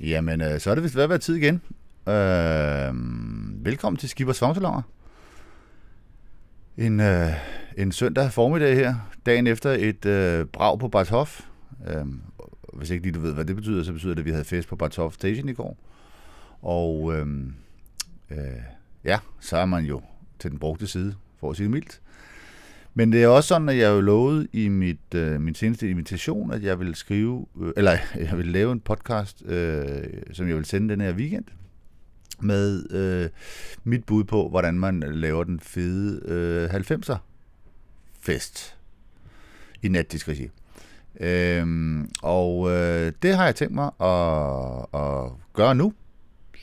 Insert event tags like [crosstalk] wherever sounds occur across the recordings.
Jamen, øh, så er det vist ved at være tid igen. Øh, velkommen til Skibers Fangsalonger. En, øh, en søndag formiddag her, dagen efter et øh, brag på Barthof. Øh, hvis ikke lige du ved, hvad det betyder, så betyder det, at vi havde fest på Barthof Station i går. Og øh, øh, ja, så er man jo til den brugte side, for at sige det mildt. Men det er også sådan, at jeg jo lovede i mit, øh, min seneste invitation, at jeg vil skrive, øh, eller [laughs] jeg vil lave en podcast, øh, som jeg vil sende den her weekend, med øh, mit bud på, hvordan man laver den fede øh, 90'er fest i natdisk regi. Øhm, og øh, det har jeg tænkt mig at, at gøre nu,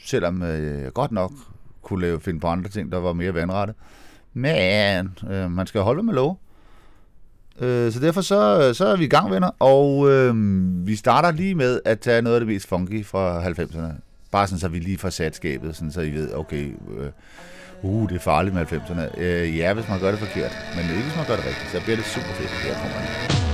selvom øh, jeg godt nok kunne lave, finde på andre ting, der var mere vandrette. Men øh, man skal holde med lov. Øh, så derfor så, øh, så er vi i gang, venner. Og øh, vi starter lige med at tage noget af det mest funky fra 90'erne. Bare sådan, så vi lige får sat skabet, sådan, så I ved, okay, øh, uh, det er farligt med 90'erne. Øh, ja, hvis man gør det forkert. Men ikke hvis man gør det rigtigt, så bliver det super fedt. Her kommer den.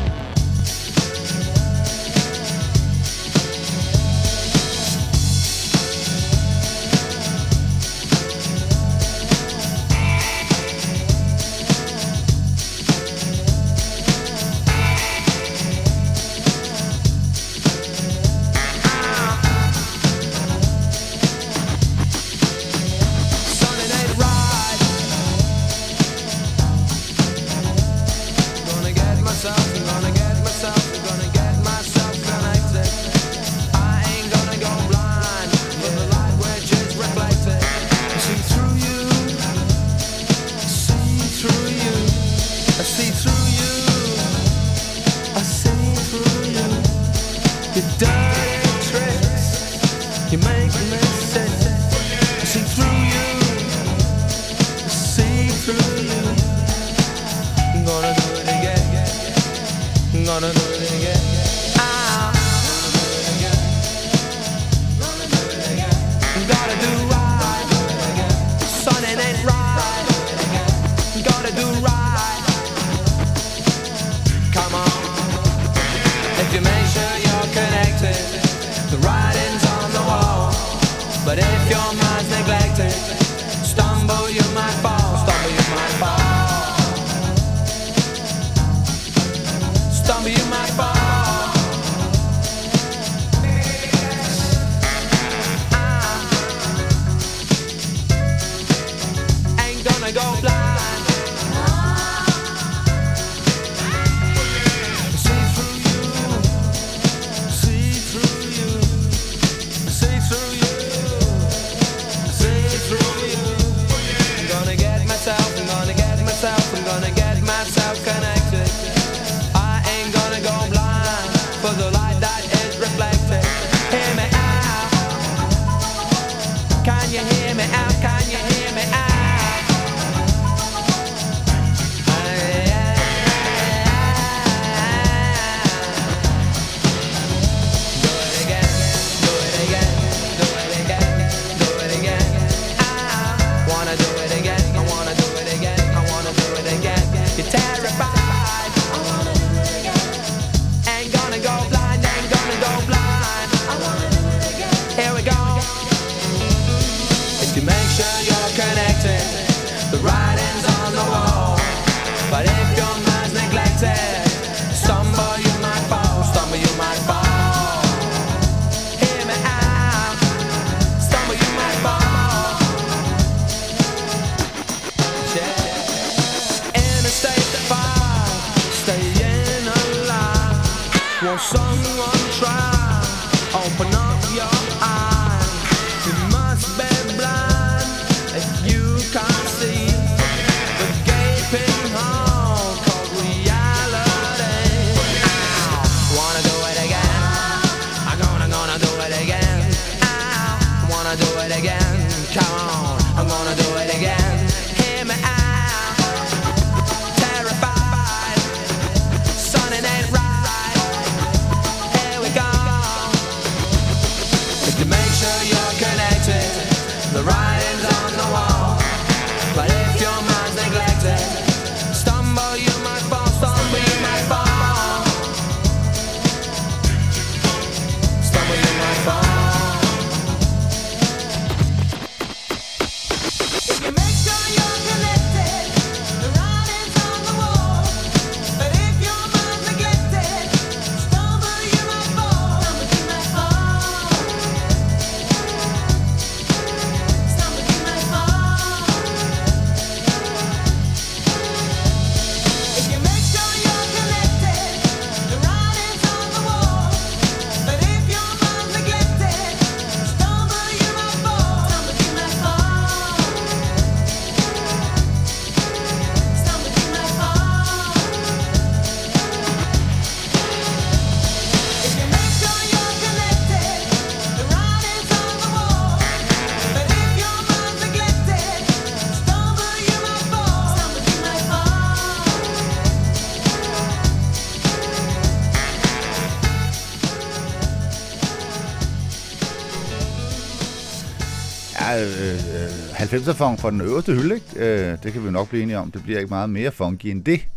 90'er funk fra den øverste hylde, ikke? Øh, det kan vi nok blive enige om. Det bliver ikke meget mere funky end det.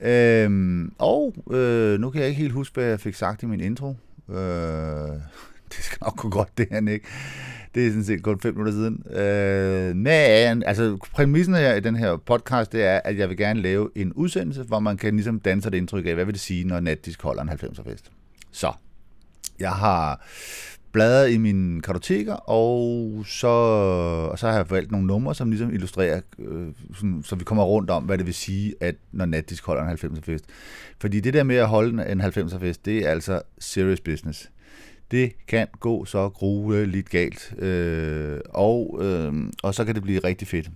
Øhm, og øh, nu kan jeg ikke helt huske, hvad jeg fik sagt i min intro. Øh, [laughs] det skal nok gå godt, det her, ikke? Det er sådan set kun fem minutter siden. Øh, men, altså, præmissen her i den her podcast, det er, at jeg vil gerne lave en udsendelse, hvor man kan ligesom danse det et indtryk af, hvad vil det sige, når Natdisk holder en 90'er fest. Så, jeg har bladret i mine kartoteker, og så, og så har jeg valgt nogle numre, som ligesom illustrerer, øh, sådan, så vi kommer rundt om, hvad det vil sige, at når Natdisk holder en 90'er fest. Fordi det der med at holde en 90'er fest, det er altså serious business. Det kan gå så grueligt galt, øh, og, øh, og så kan det blive rigtig fedt.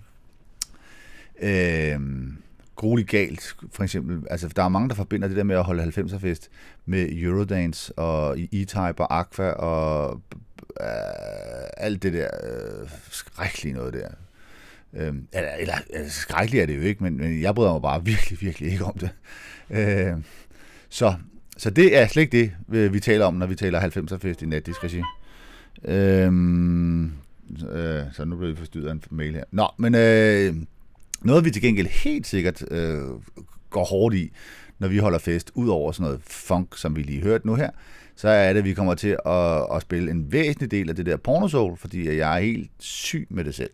Øh, grueligt galt, for eksempel. Altså, der er mange, der forbinder det der med at holde 90'er fest med Eurodance og E-Type og Aqua og øh, alt det der øh, skrækkelige noget der. Øh, eller, eller, eller skrækkeligt er det jo ikke, men, men jeg bryder mig bare virkelig, virkelig ikke om det. Øh, så, så det er slet ikke det, øh, vi taler om, når vi taler 90'er fest i natdisk regi. Øhm, øh, så nu bliver vi forstyrret af en mail her. Nå, men øh, noget vi til gengæld helt sikkert øh, går hårdt i, når vi holder fest, ud over sådan noget funk, som vi lige hørte nu her, så er det, at vi kommer til at, at spille en væsentlig del af det der pornosoul, fordi jeg er helt syg med det selv.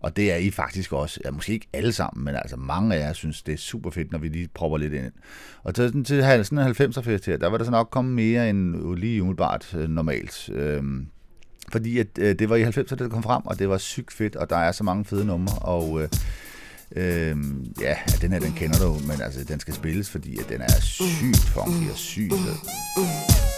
Og det er I faktisk også. Ja, måske ikke alle sammen, men altså mange af jer synes, det er super fedt, når vi lige propper lidt ind. Og til, til sådan en 90'er fest her, der var der så nok komme mere end lige umiddelbart øh, normalt. Øhm, fordi at, øh, det var i 90'erne, det kom frem, og det var sygt fedt, og der er så mange fede numre, og øh, øh, ja, den her, den kender du, men altså, den skal spilles, fordi at den er sygt funky og sygt fed.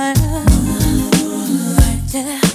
One night,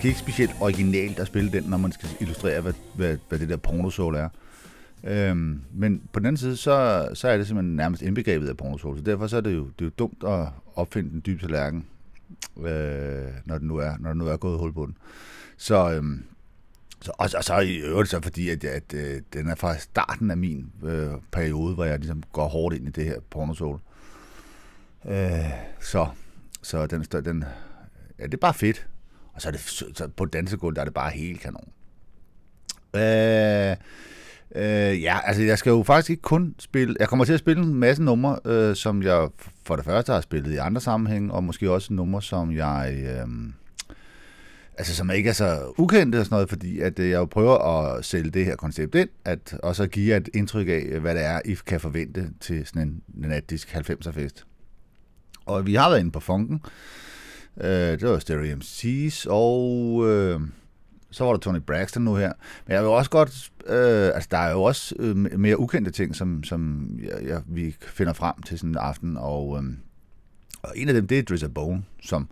måske ikke specielt originalt at spille den, når man skal illustrere, hvad, hvad, hvad det der pornosol er. Øhm, men på den anden side, så, så er det simpelthen nærmest indbegrebet af pornosol, så derfor så er det jo, det er jo dumt at opfinde den dybe tallerken, øh, når, den nu er, når den nu er gået hul på den. Så, øhm, så, og, og så i øvrigt så fordi, at, at øh, den er fra starten af min øh, periode, hvor jeg ligesom går hårdt ind i det her pornosol. Øh, så så den, den, ja, det er bare fedt. Og så er det så- på dansegulvet, der er det bare helt kanon. Øh, øh, ja, altså jeg skal jo faktisk ikke kun spille, jeg kommer til at spille en masse numre, øh, som jeg for det første har spillet i andre sammenhænge, og måske også numre, som jeg... Øh, altså som ikke er så ukendte og sådan noget, fordi at øh, jeg jo prøver at sælge det her koncept ind, at, og så give et indtryk af, hvad det er, I kan forvente til sådan en, en natdisk 90'er fest. Og vi har været inde på funken. Øh, det var Stereo MC's, og øh, så var der Tony Braxton nu her. Men jeg vil også godt... Øh, altså, der er jo også øh, mere ukendte ting, som, som jeg, jeg, vi finder frem til sådan en aften, og, øh, og en af dem, det er Drizzy Bone, som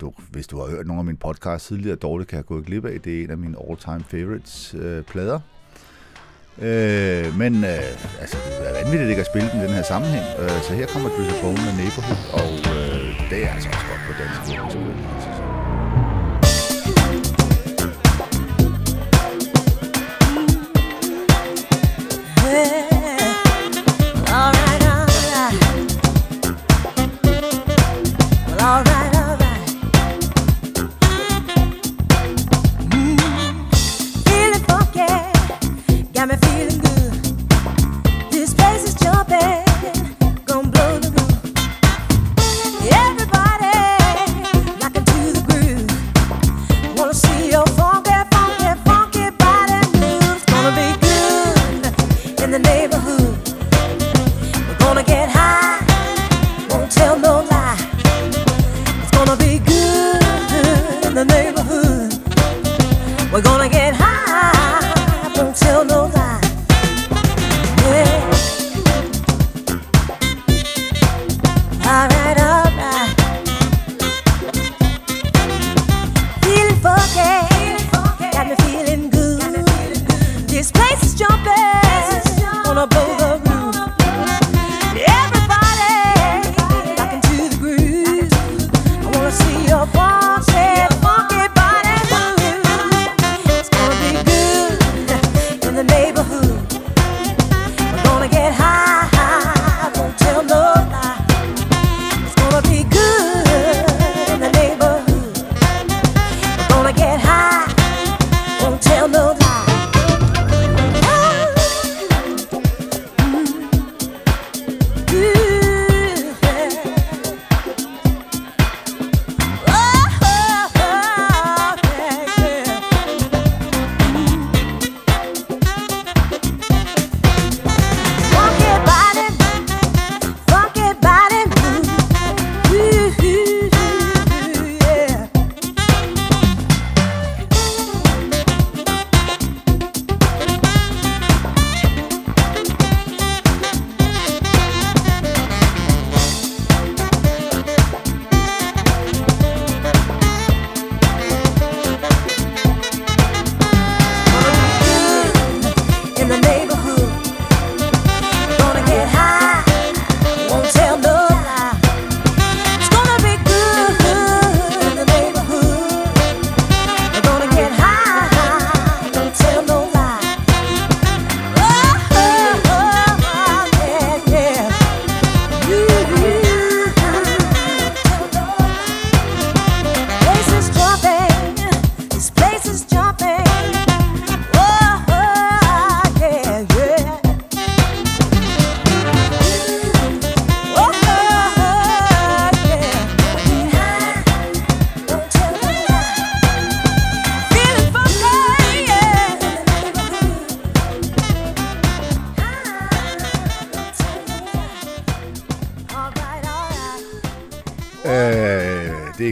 du, hvis du har hørt nogle af mine podcasts tidligere, dårligt kan jeg gå glip af. Det er en af mine all-time favorites øh, plader. Øh, men øh, altså, det er vanvittigt ikke at spille den i den her sammenhæng. Øh, så her kommer Drizzy Bone med Neighborhood, og øh, det er altså også godt på dansk. det skulle got me feeling good. This place is jumping, gonna blow the roof. Everybody the groove. Wanna see your funky, funky, funky body gonna be good in the neighborhood. We're gonna get high, won't tell no lie. It's gonna be good in the neighborhood. We're gonna get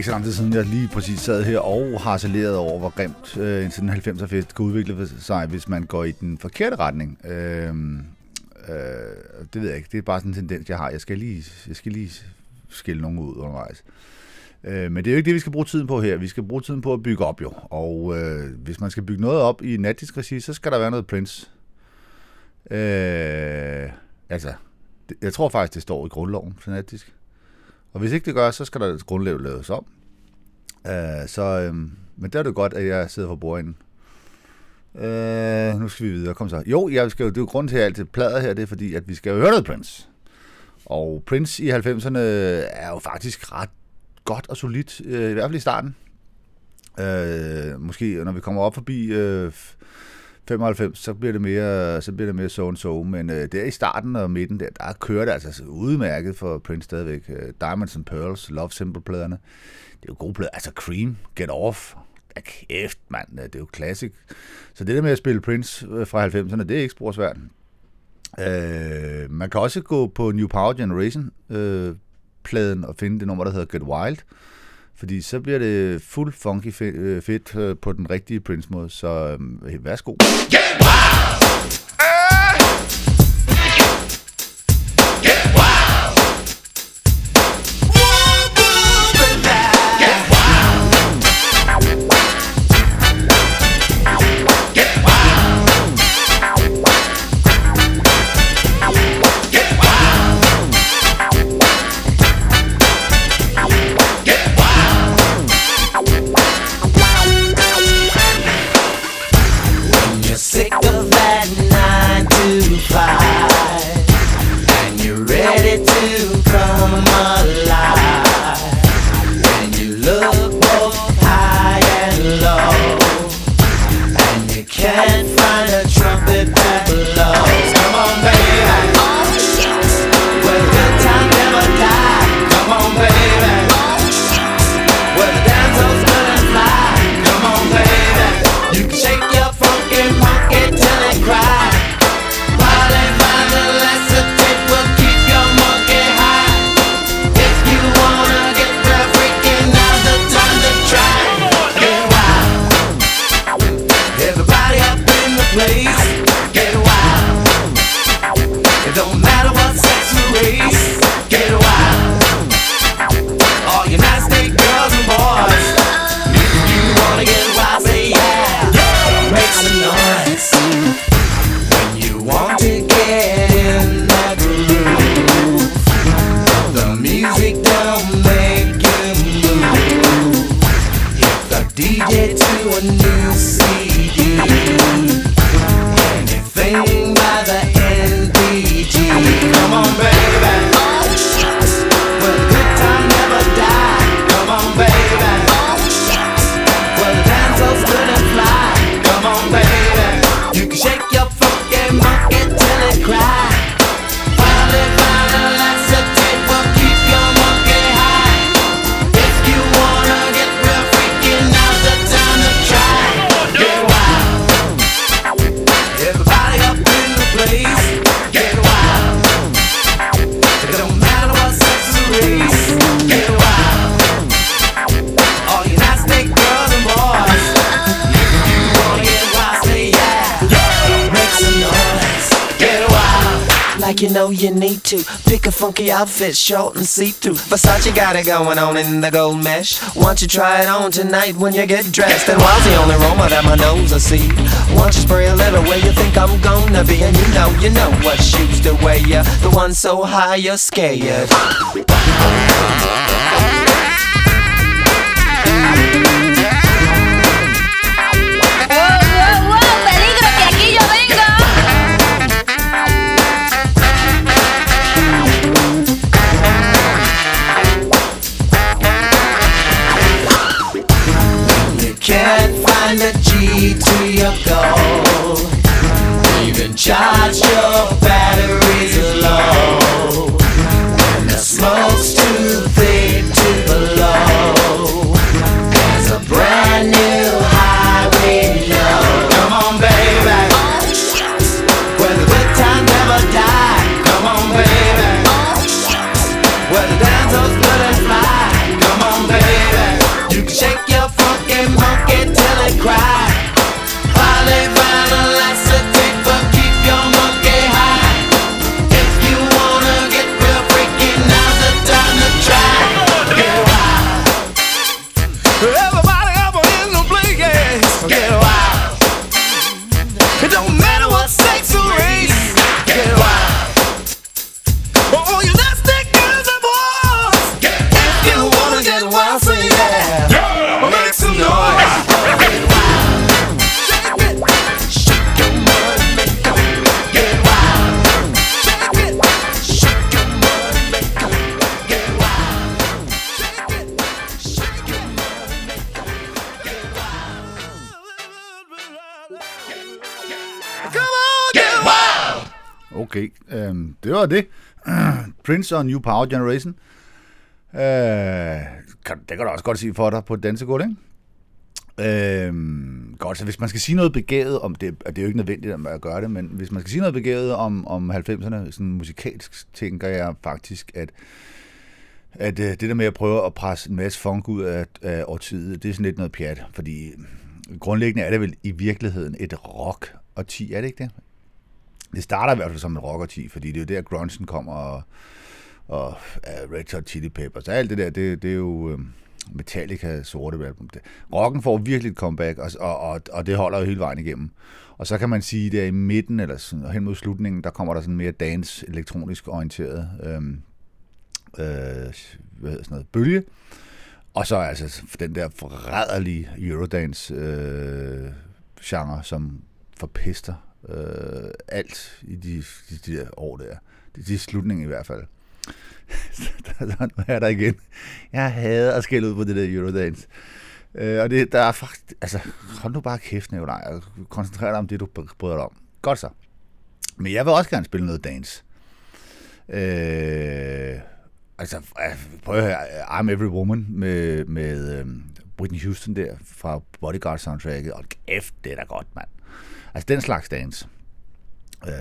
ikke så lang tid siden, jeg lige præcis sad her og harceleret over, hvor grimt øh, en sådan 90'er fest kan udvikle sig, hvis man går i den forkerte retning. Øh, øh, det ved jeg ikke. Det er bare sådan en tendens, jeg har. Jeg skal lige, jeg skal lige skille nogen ud undervejs. Øh, men det er jo ikke det, vi skal bruge tiden på her. Vi skal bruge tiden på at bygge op jo. Og øh, hvis man skal bygge noget op i natdisk regi, så skal der være noget Prince. Øh, altså, det, jeg tror faktisk, det står i grundloven fanatisk. Og hvis ikke det gør, så skal der grundlag laves om. Øh, så, øh, men der er det godt, at jeg sidder for bordenden. Øh, nu skal vi videre. Kom så. Jo, jeg skal jo, det er jo grunden til, at jeg plader her, det er fordi, at vi skal jo høre noget Prince. Og Prince i 90'erne er jo faktisk ret godt og solidt, øh, i hvert fald i starten. Øh, måske når vi kommer op forbi øh, 95, så bliver det mere, så bliver det mere so and so, men øh, der i starten og midten, der, der kører det altså udmærket for Prince stadigvæk. Øh, Diamonds and Pearls, Love Simple-pladerne, det er jo gode plader. Altså Cream, Get Off, da kæft mand, det er jo classic. Så det der med at spille Prince øh, fra 90'erne, det er ikke spor svært. Øh, man kan også gå på New Power Generation øh, pladen og finde det nummer, der hedder Get Wild. Fordi så bliver det fuld funky fe- øh, fedt øh, på den rigtige Prince-måde. Så øh, værsgo. You're to Pick a funky outfit, short and see-through. Versace got it going on in the gold mesh. Why don't you try it on tonight when you get dressed? And while's the only aroma that my nose will see Why don't you spray a little where you think I'm gonna be? And you know, you know what shoes to wear. Ya The one so high you're scared to your goal. Even charge your batteries low. Er det. [clears throat] Prince og New Power Generation. Øh, kan, det kan du også godt sige for dig på et dansegulv, ikke? Øhm, godt, så hvis man skal sige noget begavet om det, og det er jo ikke nødvendigt at gøre det, men hvis man skal sige noget begavet om, om 90'erne, sådan musikalsk, tænker jeg faktisk, at at øh, det der med at prøve at presse en masse funk ud af, af årtiet, det er sådan lidt noget pjat, fordi grundlæggende er det vel i virkeligheden et rock og 10, er det ikke det? Det starter i hvert fald som en rock og 10, fordi det er jo der grunchen kommer og, og uh, Red Hot Chili Peppers, alt det der, det, det er jo øh, Metallica sorte album. Det. Rocken får virkelig et comeback, og, og, og, og det holder jo hele vejen igennem. Og så kan man sige, der i midten, eller sådan, og hen mod slutningen, der kommer der sådan mere dance, elektronisk orienteret øhm, øh, hvad hedder sådan noget, bølge. Og så altså den der forræderlige Eurodance øh, genre, som forpester øh, alt i de, de, de der år der. De, de slutningen i hvert fald. der, der, nu er der igen. Jeg hader at skælde ud på det der Eurodance. Øh, og det, der er faktisk, altså, hold nu bare kæft, Nicolaj, og koncentrer dig om det, du bryder dig om. Godt så. Men jeg vil også gerne spille noget dance. Øh, altså, øh, prøv at høre, øh, I'm Every Woman med, med øhm, Whitney Houston der fra Bodyguard soundtracket, og kæft, det er da godt, mand. Altså, den slags dans. Øh,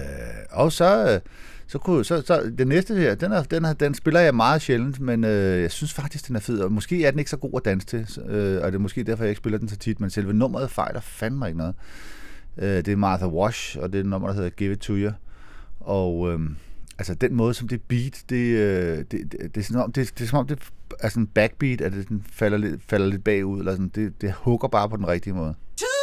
og så, øh, så, kunne, så, så det næste her, den, er, den, er, den spiller jeg meget sjældent, men øh, jeg synes faktisk, den er fed, og måske er den ikke så god at danse til, øh, og det er måske derfor, jeg ikke spiller den så tit, men selve nummeret fejler fandme ikke noget. Øh, det er Martha Wash, og det er et nummer, der hedder Give It To You, og... Øh, altså den måde, som det beat, det, øh, det, det, det, er, som om, det, det er som om, det er sådan en backbeat, at det sådan falder, lidt, falder lidt bagud, eller sådan, det, det hugger bare på den rigtige måde. Two!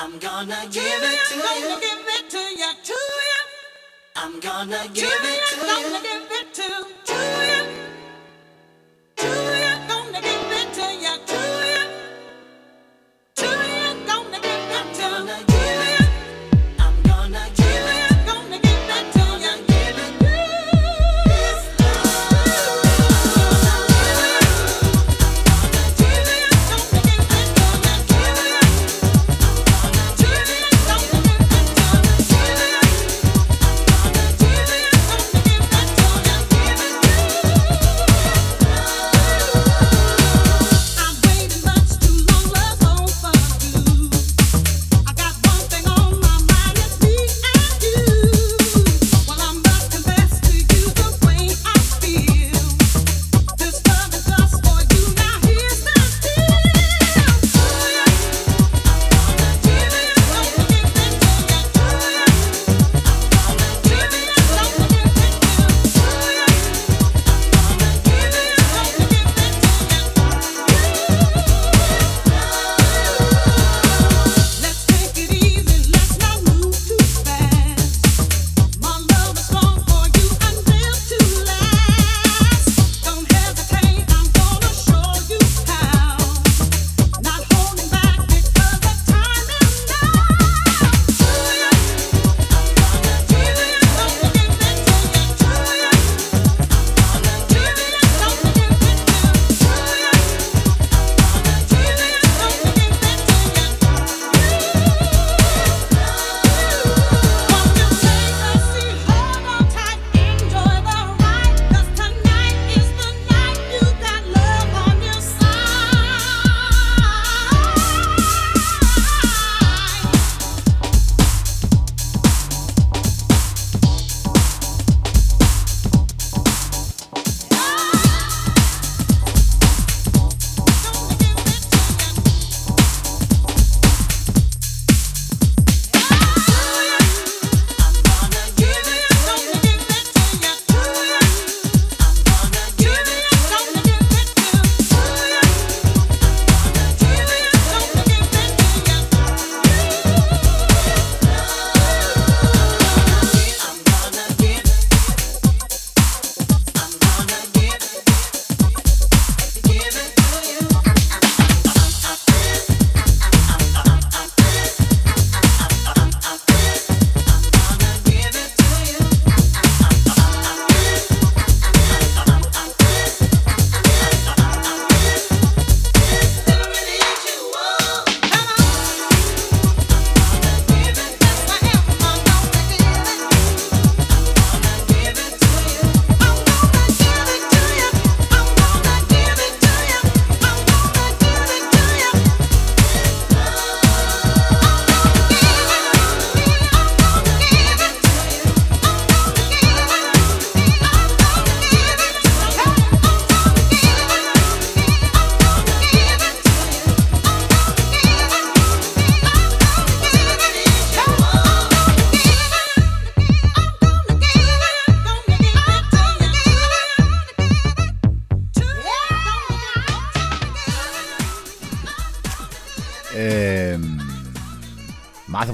I'm gonna give it to you. I'm gonna give it to you, to you. I'm gonna give it to you. I'm Gonna give it to, to you. To you,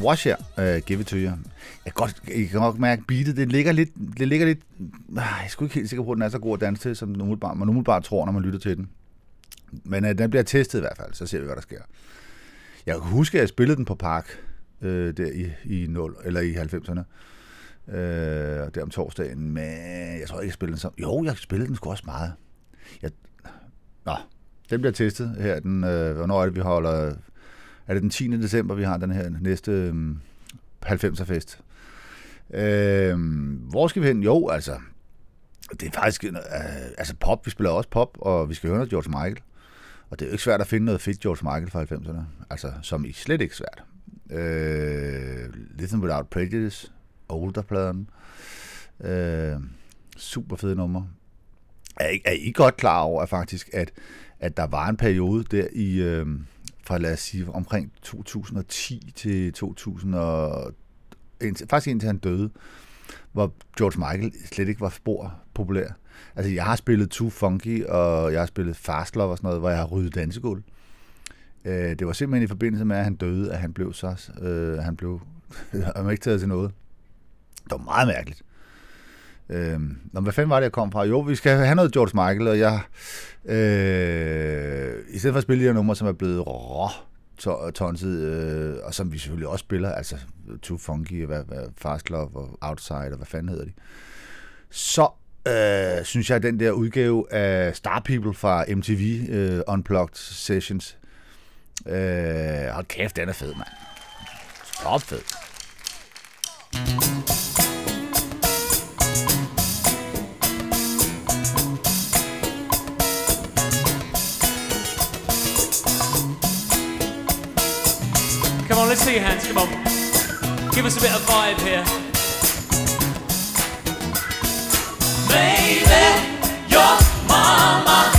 Wash her, uh, Give It To You. Jeg kan godt, jeg kan godt mærke, beatet, det ligger lidt, det ligger lidt, ah, jeg er sgu ikke helt sikker på, at den er så god at danse til, som den umiddelbart, man umiddelbart tror, når man lytter til den. Men uh, den bliver testet i hvert fald, så ser vi, hvad der sker. Jeg kan huske, at jeg spillede den på Park, øh, der i, i 0, eller i 90'erne. Øh, uh, der om torsdagen, men jeg tror ikke, jeg spillede den så. Jo, jeg spillede den sgu også meget. Jeg, nå, den bliver testet her. Den, øh, hvornår er det, vi holder... Er det den 10. december, vi har den her næste øh, 90'er fest? Øh, hvor skal vi hen? Jo, altså... Det er faktisk... Øh, altså pop, vi spiller også pop, og vi skal høre noget George Michael. Og det er jo ikke svært at finde noget fedt George Michael fra 90'erne. Altså, som i slet ikke svært. Øh, Listen Without Prejudice, Older-pladen. Øh, super fede numre. Er I, er I godt klar over at faktisk, at, at der var en periode der i, øh, fra lad os sige, omkring 2010 til 2000 og, indtil, faktisk indtil han døde, hvor George Michael slet ikke var spor populær. Altså, jeg har spillet Too Funky, og jeg har spillet Fast Love og sådan noget, hvor jeg har ryddet dansegulv. Øh, det var simpelthen i forbindelse med, at han døde, at han blev så... Øh, han blev... [laughs] han var ikke taget til noget. Det var meget mærkeligt. Øh, nå, hvad fanden var det, jeg kom fra? Jo, vi skal have noget George Michael, og jeg... Øh, I stedet for at spille de her numre, som er blevet rå, tonset, øh, og som vi selvfølgelig også spiller, altså Too Funky, hvad, hvad, Fast Love og Outside, og hvad fanden hedder de, så øh, synes jeg, at den der udgave af Star People fra MTV øh, Unplugged Sessions, øh, hold kæft, den er fed, mand. Stop fed. Come on, let's see your hands. Come on. Give us a bit of vibe here. Baby, your mama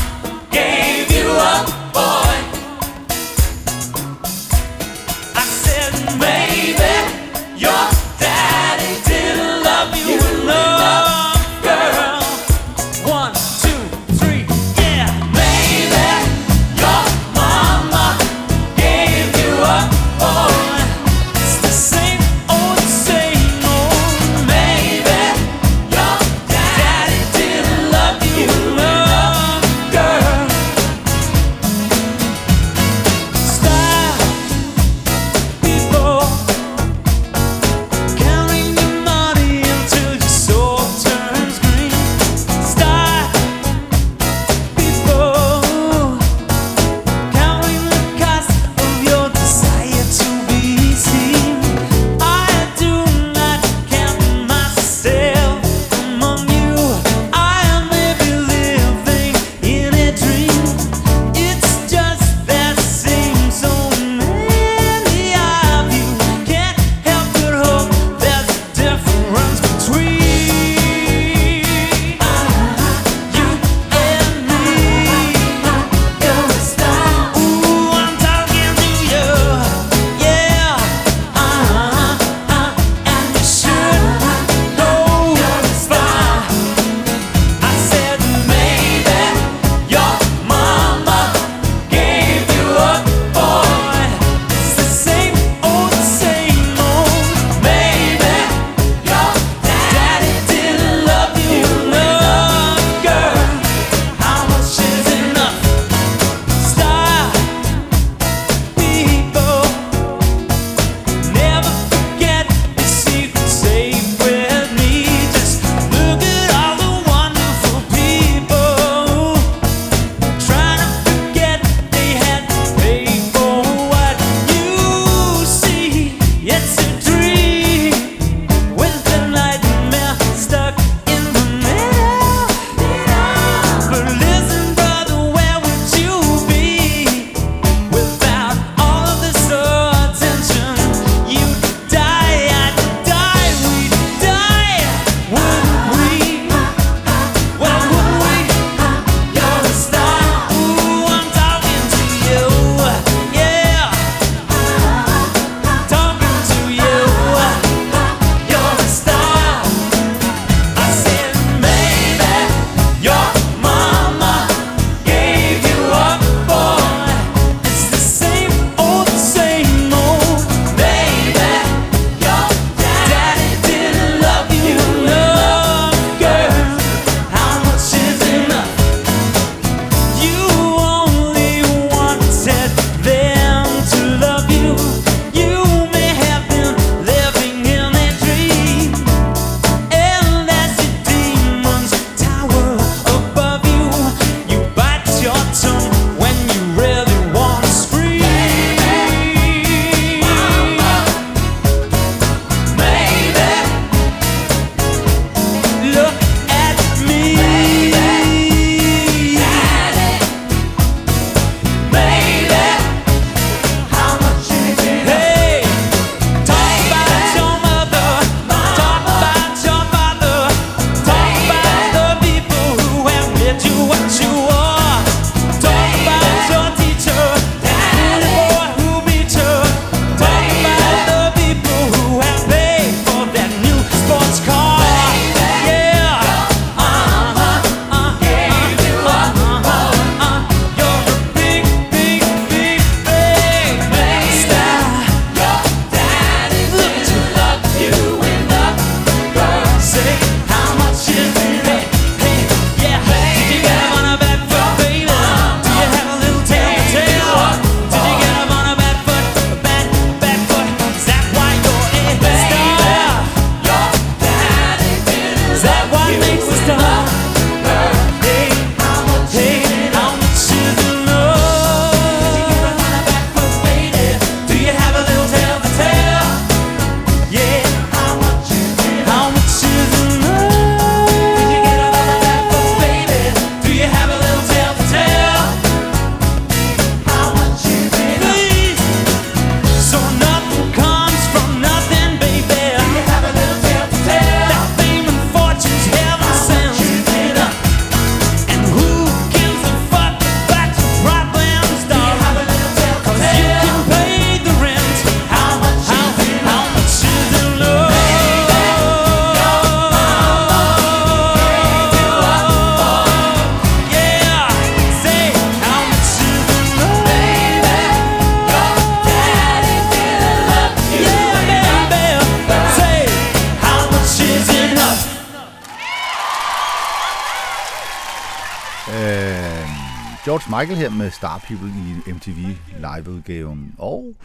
Michael her med Star People i MTV live-udgaven. Og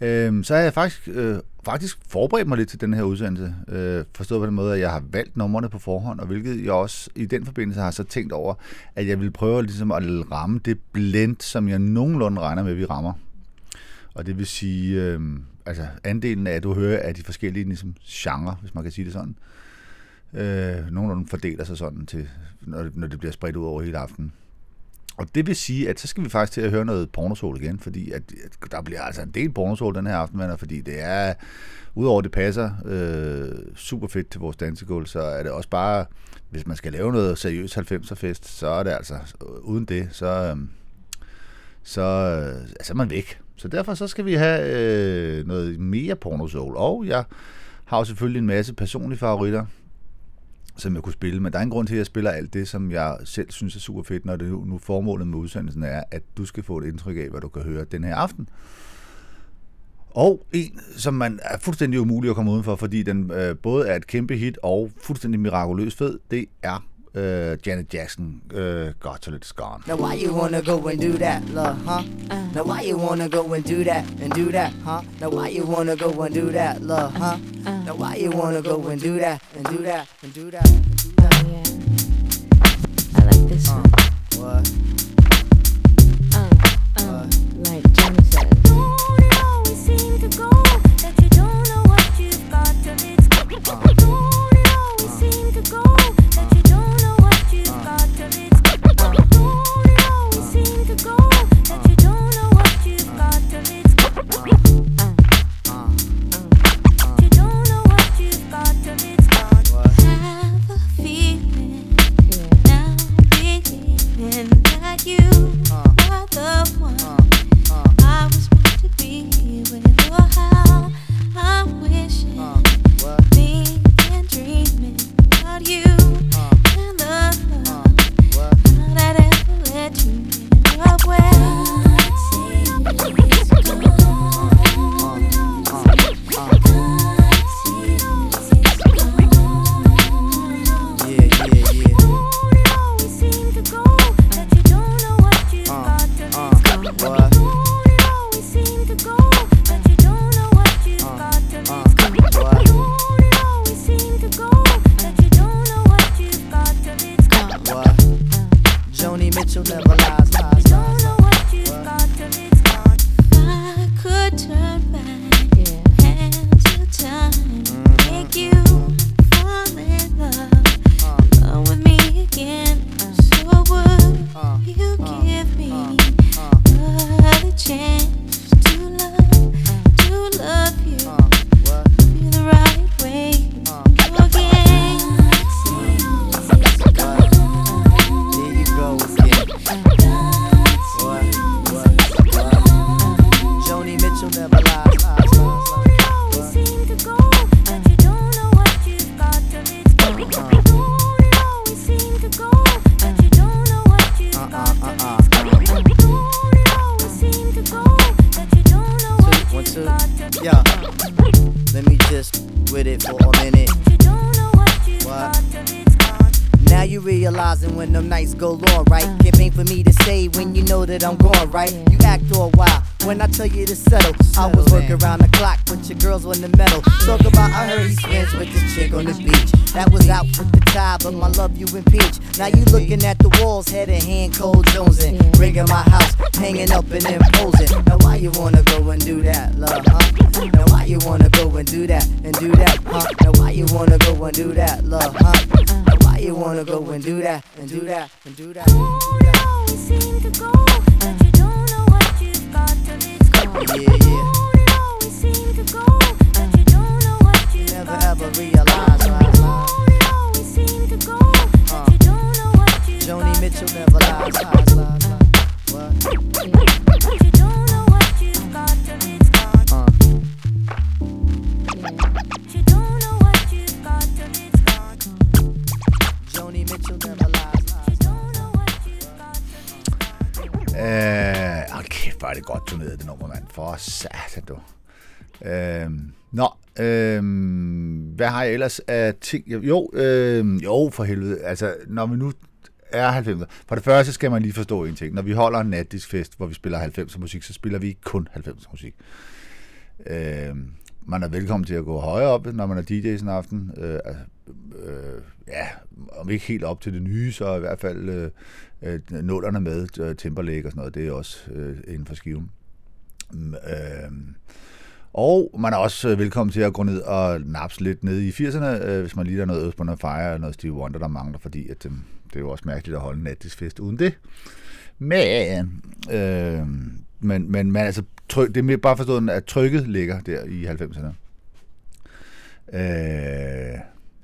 øh, så har jeg faktisk, øh, faktisk forberedt mig lidt til den her udsendelse. Øh, forstået på den måde, at jeg har valgt numrene på forhånd, og hvilket jeg også i den forbindelse har så tænkt over, at jeg vil prøve ligesom at ramme det blend, som jeg nogenlunde regner med, at vi rammer. Og det vil sige, øh, altså andelen af, at du hører af de forskellige ligesom, genre, hvis man kan sige det sådan. Øh, nogenlunde fordeler sig sådan til, når det, når det bliver spredt ud over hele aftenen. Og det vil sige, at så skal vi faktisk til at høre noget pornosol igen, fordi at, at der bliver altså en del pornosol den her aften, venner, fordi det er, udover det passer øh, super fedt til vores dansegulv, så er det også bare, hvis man skal lave noget seriøst 90'er fest, så er det altså, uden det, så, øh, så, øh, så er man væk. Så derfor så skal vi have øh, noget mere pornosol, og jeg har jo selvfølgelig en masse personlige favoritter, som jeg kunne spille, men der er en grund til, at jeg spiller alt det, som jeg selv synes er super fedt, når det nu, nu formålet med udsendelsen er, at du skal få et indtryk af, hvad du kan høre den her aften. Og en, som man er fuldstændig umulig at komme udenfor, fordi den øh, både er et kæmpe hit og fuldstændig mirakuløst fed, det er øh, Janet Jackson, øh, Got Till It's Gone. Now why you wanna go and do that, love, huh? Uh. Now why you wanna go and do that and do that, huh? Now why you wanna go and do that, love, huh? Now why you wanna go and do that and do that and do that and do that? Oh, yeah. I like this one. Satan, du. Øhm, nå, øhm, hvad har jeg ellers af ting? Jo, øhm, jo, for helvede. Altså, når vi nu er 90'er. For det første skal man lige forstå en ting. Når vi holder en natdiskfest, hvor vi spiller 90'er musik, så spiller vi ikke kun 90'er musik. Øhm, man er velkommen til at gå højere op, når man er DJ sådan en aften. Øh, altså, øh, ja, om ikke helt op til det nye, så i hvert fald øh, øh, nullerne med, øh, Timberlake og sådan noget, det er også øh, inden for skiven. Øh, og man er også øh, velkommen til at gå ned og napse lidt ned i 80'erne, øh, hvis man lige har noget Earth, Wind and Fire eller noget Steve Wonder, der mangler, fordi at, øh, det er jo også mærkeligt at holde en fest uden det. Men, øh, men, men, men altså, tryk, det er mere bare forstået, at trykket ligger der i 90'erne. Øh,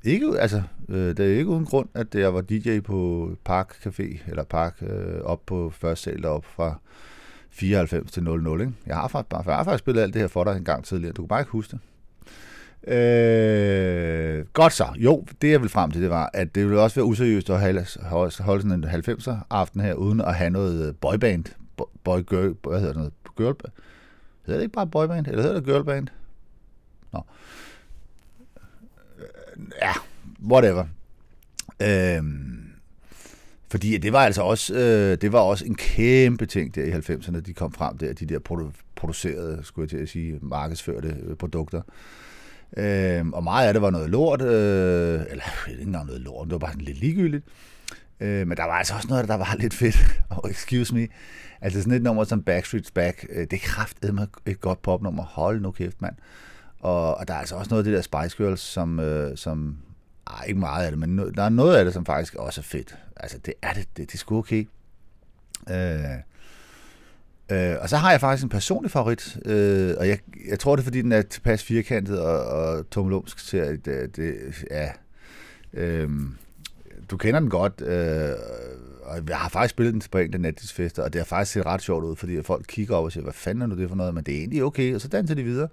ikke, altså, øh, det er ikke uden grund, at jeg var DJ på Park Café, eller Park, øh, op på første sal deroppe fra 94 til 00. Ikke? Jeg, har faktisk, jeg har faktisk spillet alt det her for dig en gang tidligere. Du kan bare ikke huske det. Øh, godt så. Jo, det jeg vil frem til, det var, at det ville også være useriøst at holde, holde sådan en 90'er aften her, uden at have noget øh, boyband. Boy, girl, hvad hedder det? Noget? Girl, hedder det ikke bare boyband? Eller hedder det girlband? Nå. Øh, ja, whatever. Øh, fordi det var altså også, øh, det var også en kæmpe ting der i 90'erne, de kom frem der, de der produ- producerede, skulle jeg til at sige, markedsførte øh, produkter. Øh, og meget af det var noget lort, øh, eller ikke engang noget lort, det var bare sådan lidt ligegyldigt. Øh, men der var altså også noget, der var [laughs] lidt fedt. Og excuse me. Altså sådan et nummer som Backstreet's Back, øh, det er et godt popnummer. Hold nu kæft, mand. Og, og der er altså også noget af det der Spice Girls, som, øh, som ej, ikke meget af det, men no, der er noget af det, som faktisk også er fedt. Altså, det er det. Det, det er sgu okay. Øh, øh, og så har jeg faktisk en personlig favorit, øh, og jeg, jeg tror, det er, fordi den er tilpas firkantet og, og tommelumsk til, at det, det ja, øh, du kender den godt, øh, og jeg har faktisk spillet den på en af nattisfester, og det har faktisk set ret sjovt ud, fordi folk kigger op og siger, hvad fanden er nu det for noget, men det er egentlig okay, og så danser de videre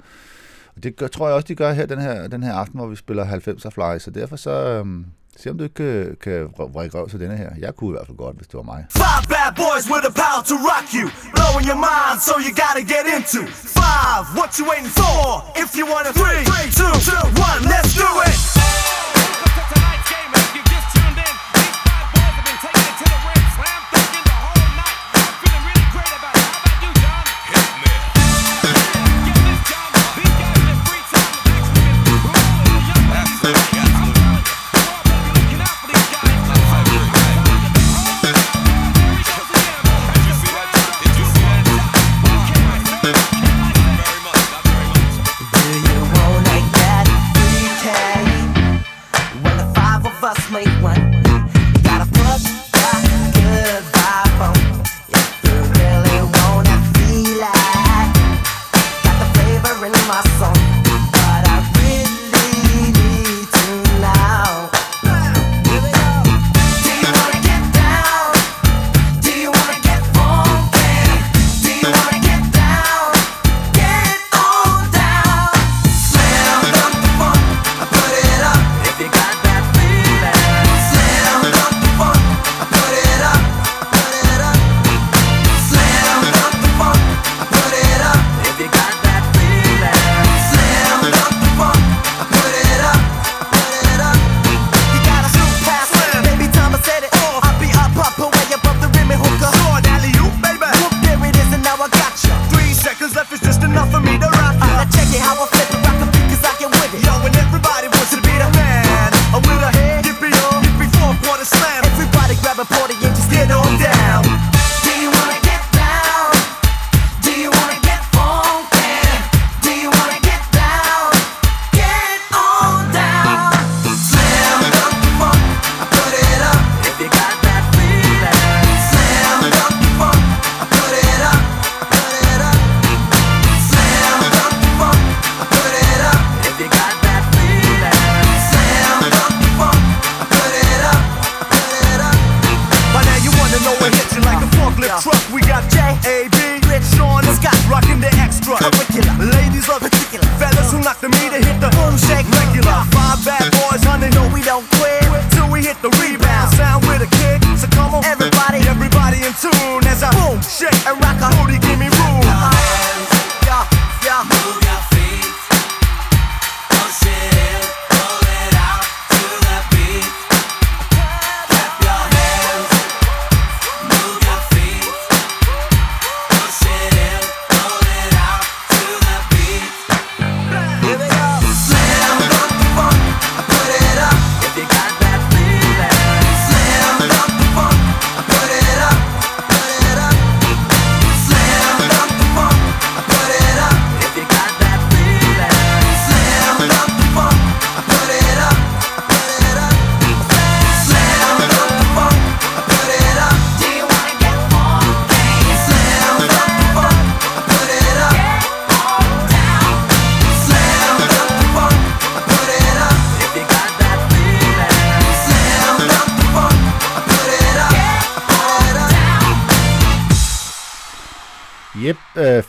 det gør, tror jeg også, de gør her den her, den her aften, hvor vi spiller 90'er fly, så derfor så, øhm, se om du ikke øh, kan, kan vrikke røv til denne her. Jeg kunne i hvert fald godt, hvis det var mig. Five bad boys with the power to rock you, blowing your mind, so you gotta get into. Five, what you waiting for? If you want to three, three, two, two, one,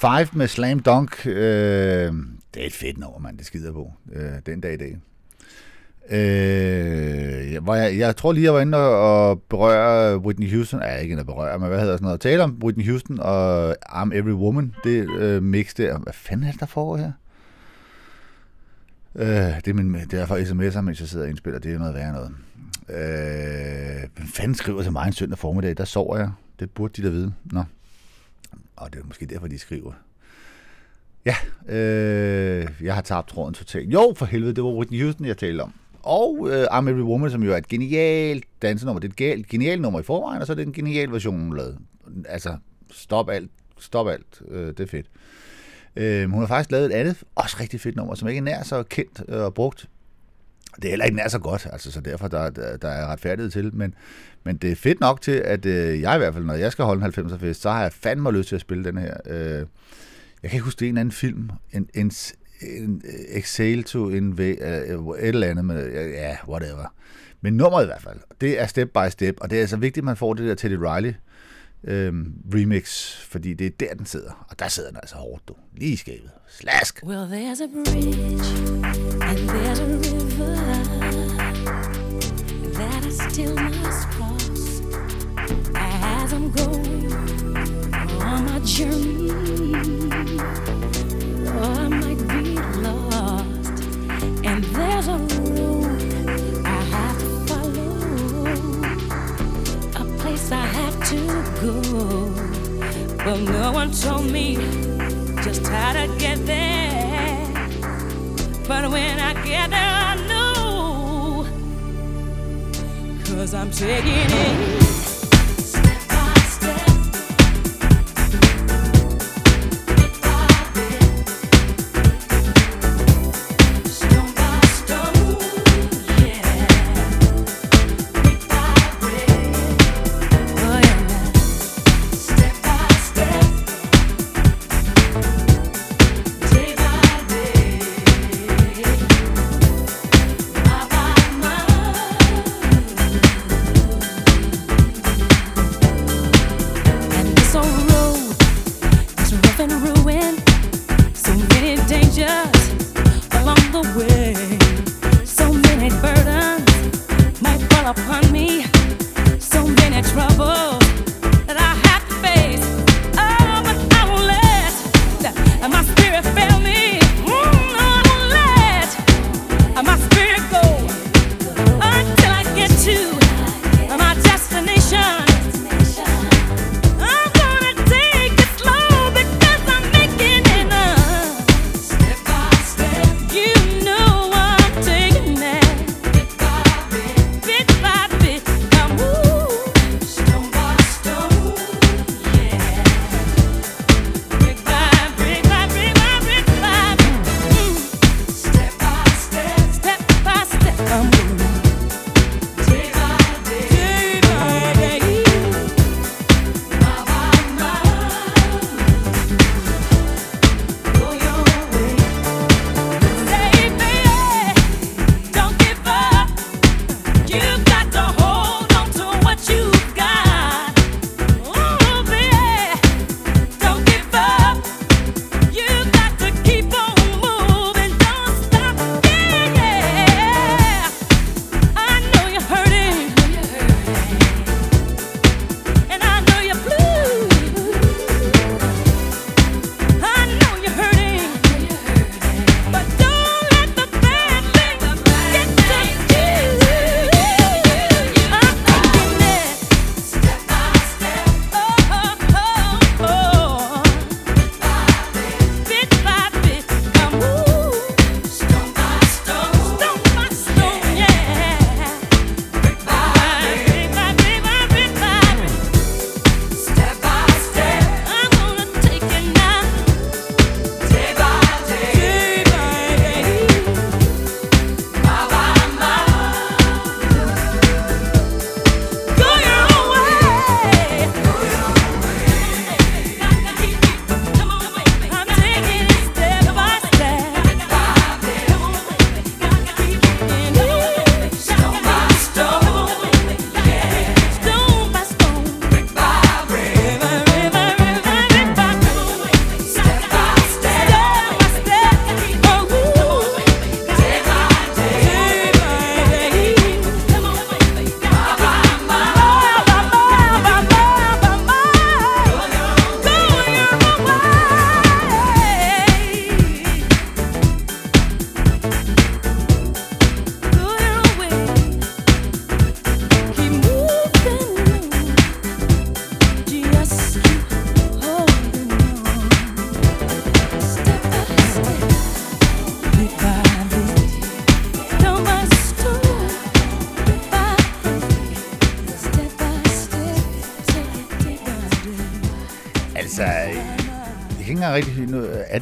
Five med Slam Dunk. Øh, det er et fedt nummer, mand. Det skider på. Øh, den dag i dag. Øh, jeg, var jeg, jeg tror lige, jeg var inde og, og berøre Whitney Houston. Ja, ikke inde at berøre, men hvad hedder sådan noget? Tale om Whitney Houston og I'm Every Woman. Det øh, mix der. Hvad fanden er det, der foregår her? Øh, det, er min, det er for sms'er, mens jeg sidder og indspiller. Det er noget værre noget. Øh, hvem fanden skriver til mig en søndag formiddag? Der sover jeg. Det burde de da vide. Nå. Og det er måske derfor, de skriver. Ja, øh, jeg har tabt tråden totalt. Jo, for helvede, det var Whitney Houston, jeg talte om. Og øh, I'm Every Woman, som jo er et genialt dansenummer. Det er et genialt, genialt nummer i forvejen, og så er det en genial version, hun lavede. Altså, stop alt. Stop alt. Øh, det er fedt. Øh, hun har faktisk lavet et andet, også rigtig fedt nummer, som ikke er nær så kendt øh, og brugt. Det er heller ikke nær så godt, altså, så derfor der, der, der er retfærdighed til, men, men det er fedt nok til, at øh, jeg i hvert fald, når jeg skal holde en 90'er fest, så har jeg fandme lyst til at spille den her. Øh, jeg kan ikke huske, det er en anden film, en, en, en øh, Exhale to Invade, øh, et eller andet med, ja, whatever. Men nummeret i hvert fald, det er step by step, og det er altså vigtigt, at man får det der Teddy Riley øhm, remix, fordi det er der, den sidder. Og der sidder den altså hårdt, du. Lige i skabet. Slask! Well, there's a bridge and there's a river that I cross as I'm going on my journey. Oh, I might be lost, and there's a road I have to follow, a place I have to go. But no one told me just how to get there. But when I get there, I know. Cause I'm taking it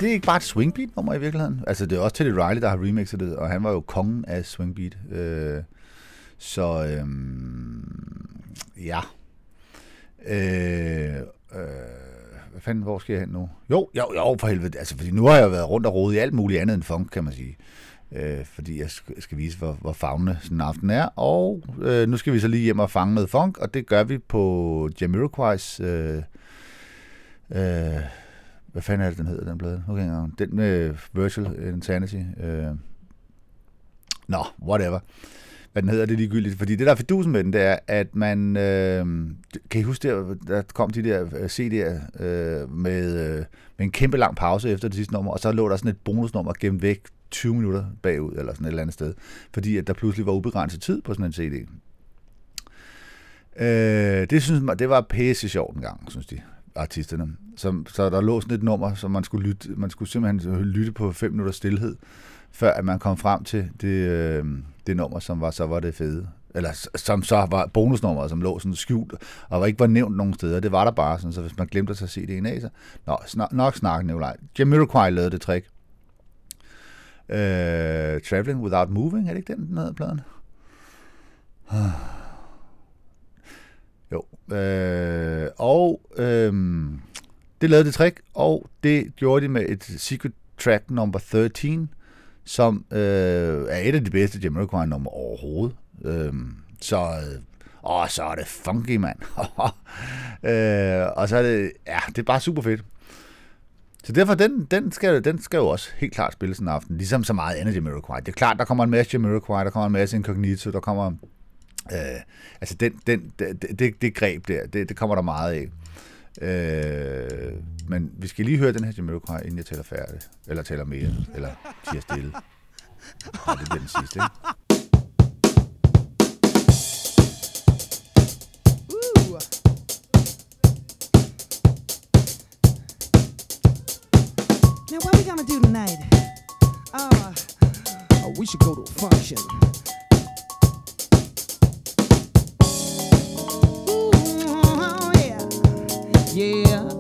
det ikke bare et swingbeat-nummer i virkeligheden? Altså, det er også Teddy Riley, der har remixet det, og han var jo kongen af swingbeat. Øh, så, øhm, ja. Øh, øh, hvad fanden, hvor skal jeg hen nu? Jo, jo, jo, for helvede. Altså, fordi nu har jeg været rundt og rodet i alt muligt andet end funk, kan man sige. Øh, fordi jeg skal, vise, hvor, hvor fagne sådan en aften er. Og øh, nu skal vi så lige hjem og fange noget funk, og det gør vi på Jamiroquai's... Øh, øh, hvad fanden er det, den hedder, den plade? Okay, ja. Den med Virtual Insanity. Øh. Nå, whatever. Hvad den hedder, det er ligegyldigt. Fordi det, der er fidusen med den, det er, at man... Øh, kan I huske, der, der kom de der øh, CD'er øh, med, øh, med en kæmpe lang pause efter det sidste nummer, og så lå der sådan et bonusnummer gemt væk 20 minutter bagud, eller sådan et eller andet sted. Fordi at der pludselig var ubegrænset tid på sådan en CD. Øh, det synes man, det var pisse sjovt en gang, synes de artisterne. Så, så der lå sådan et nummer, som man skulle lytte, man skulle simpelthen øh, lytte på 5 minutter stillhed, før at man kom frem til det, øh, det nummer, som var så var det fede. Eller som så var bonusnummeret, som lå sådan skjult, og var ikke var nævnt nogen steder. Det var der bare, sådan, så hvis man glemte at se CD'en af, så... Nå, snak, nok snakke, Nikolaj. Jamiroquai lavede det trick. Øh, Traveling Without Moving, er det ikke den, den hedder pladen? [sighs] Jo. Øh, og øh, det lavede det trick, og det gjorde de med et secret track number 13, som øh, er et af de bedste Jamiroquai nummer overhovedet. Øh, så, øh, åh, så er det funky, mand. [laughs] øh, og så er det, ja, det er bare super fedt. Så derfor, den, den, skal, den skal jo også helt klart spilles en aften, ligesom så meget andet Jamiroquai. Det er klart, der kommer en masse Jamiroquai, der kommer en masse Incognito, der kommer... Øh, altså, den, den, det, det, det greb der, det, det kommer der meget af. Øh, men vi skal lige høre den her Jamiroquai, inden jeg tæller færdig. Eller tæller mere, eller siger stille. Ja, det bliver den sidste, ikke? Now, what we gonna do tonight? Uh, oh, we should go to a function. Yeah.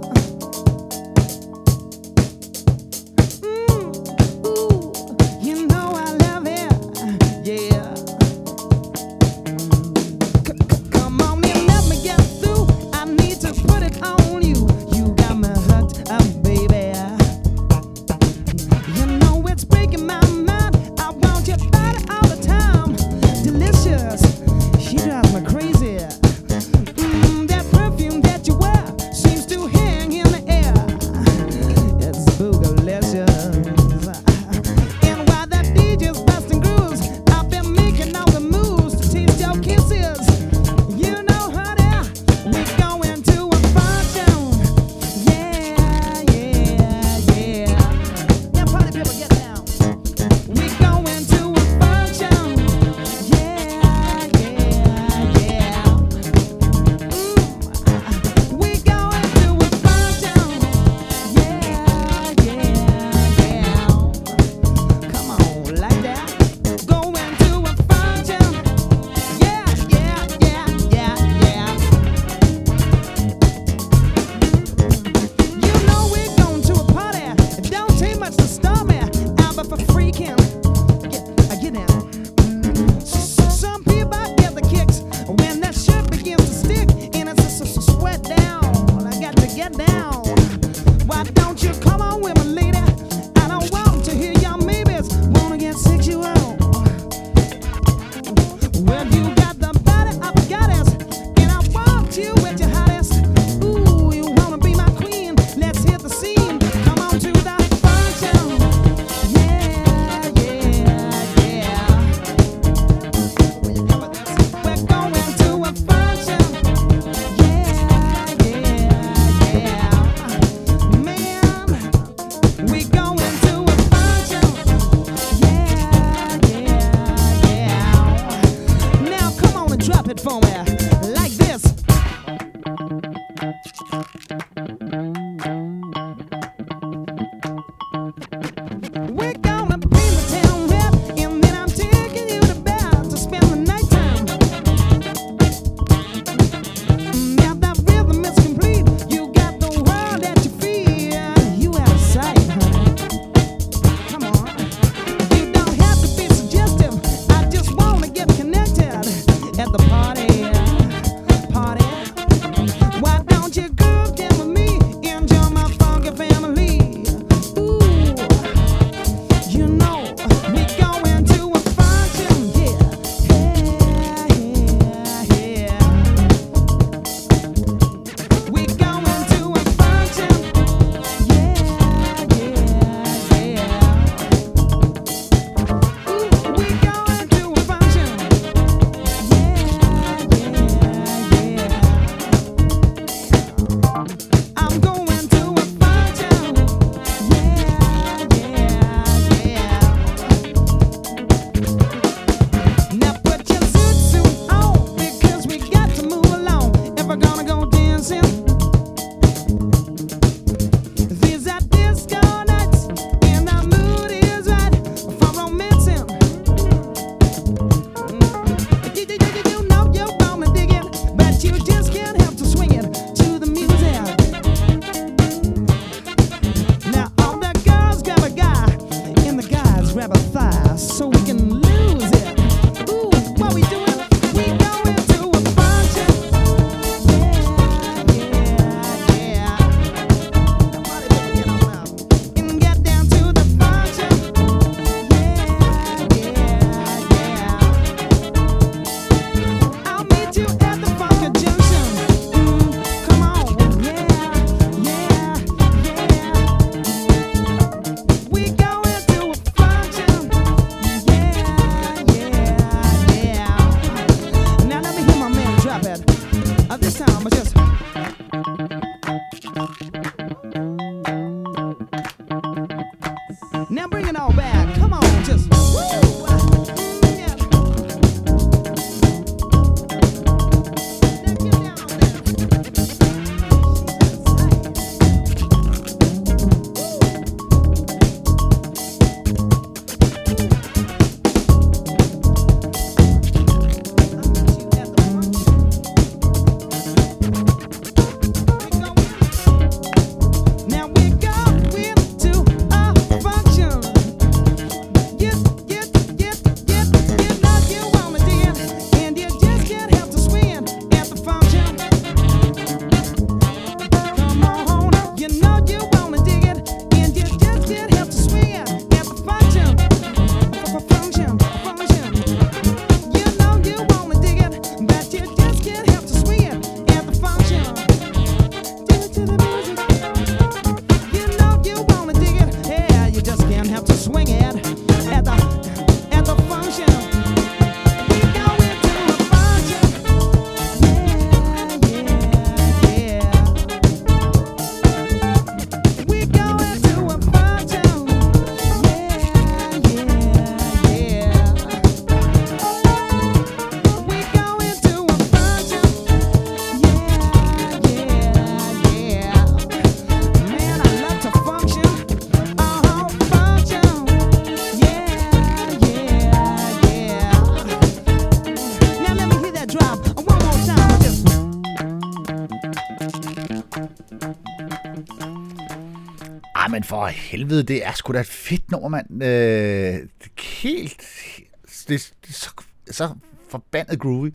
For helvede, det er sgu da et fedt nummer, mand. Øh, helt... Det, er- det er så, så forbandet groovy.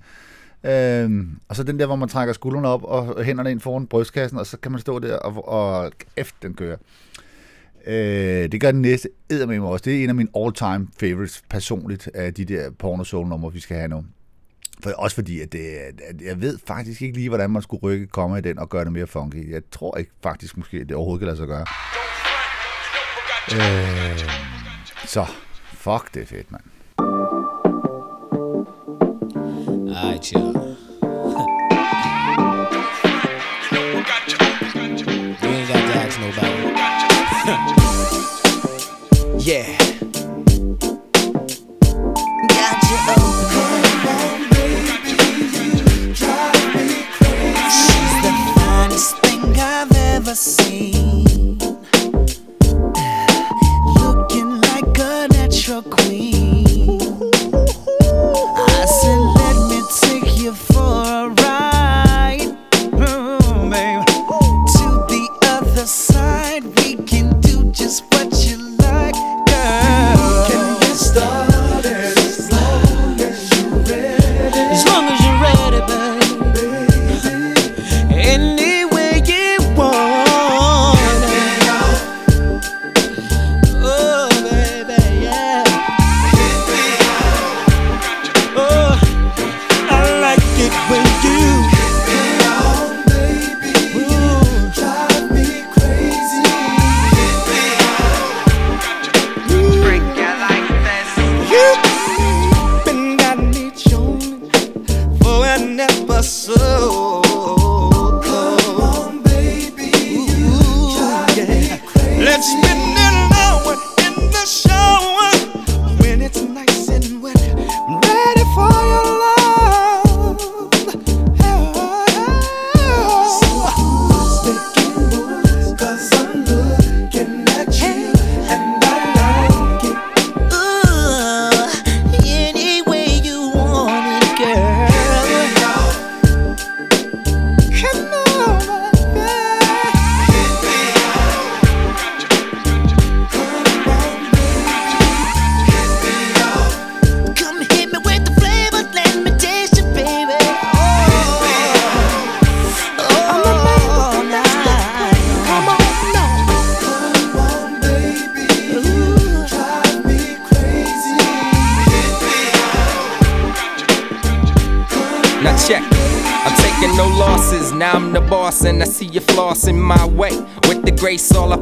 Øhm, og så den der, hvor man trækker skuldrene op og hænderne ind foran brystkassen, og så kan man stå der og, og efter den kører. Øh, det gør den næste eddermame også. Det er en af mine all-time favorites personligt af de der porno soul numre vi skal have nu. For, også fordi, at, det, at jeg ved faktisk ikke lige, hvordan man skulle rykke komme i den og gøre det mere funky. Jeg tror ikke faktisk måske, at det overhovedet kan lade sig gøre. Øh, så, fuck, det er fedt, mand. Alright, y'all. You ain't got to ask nobody. [laughs] Yeah. Got you open. She's the finest thing I've ever seen.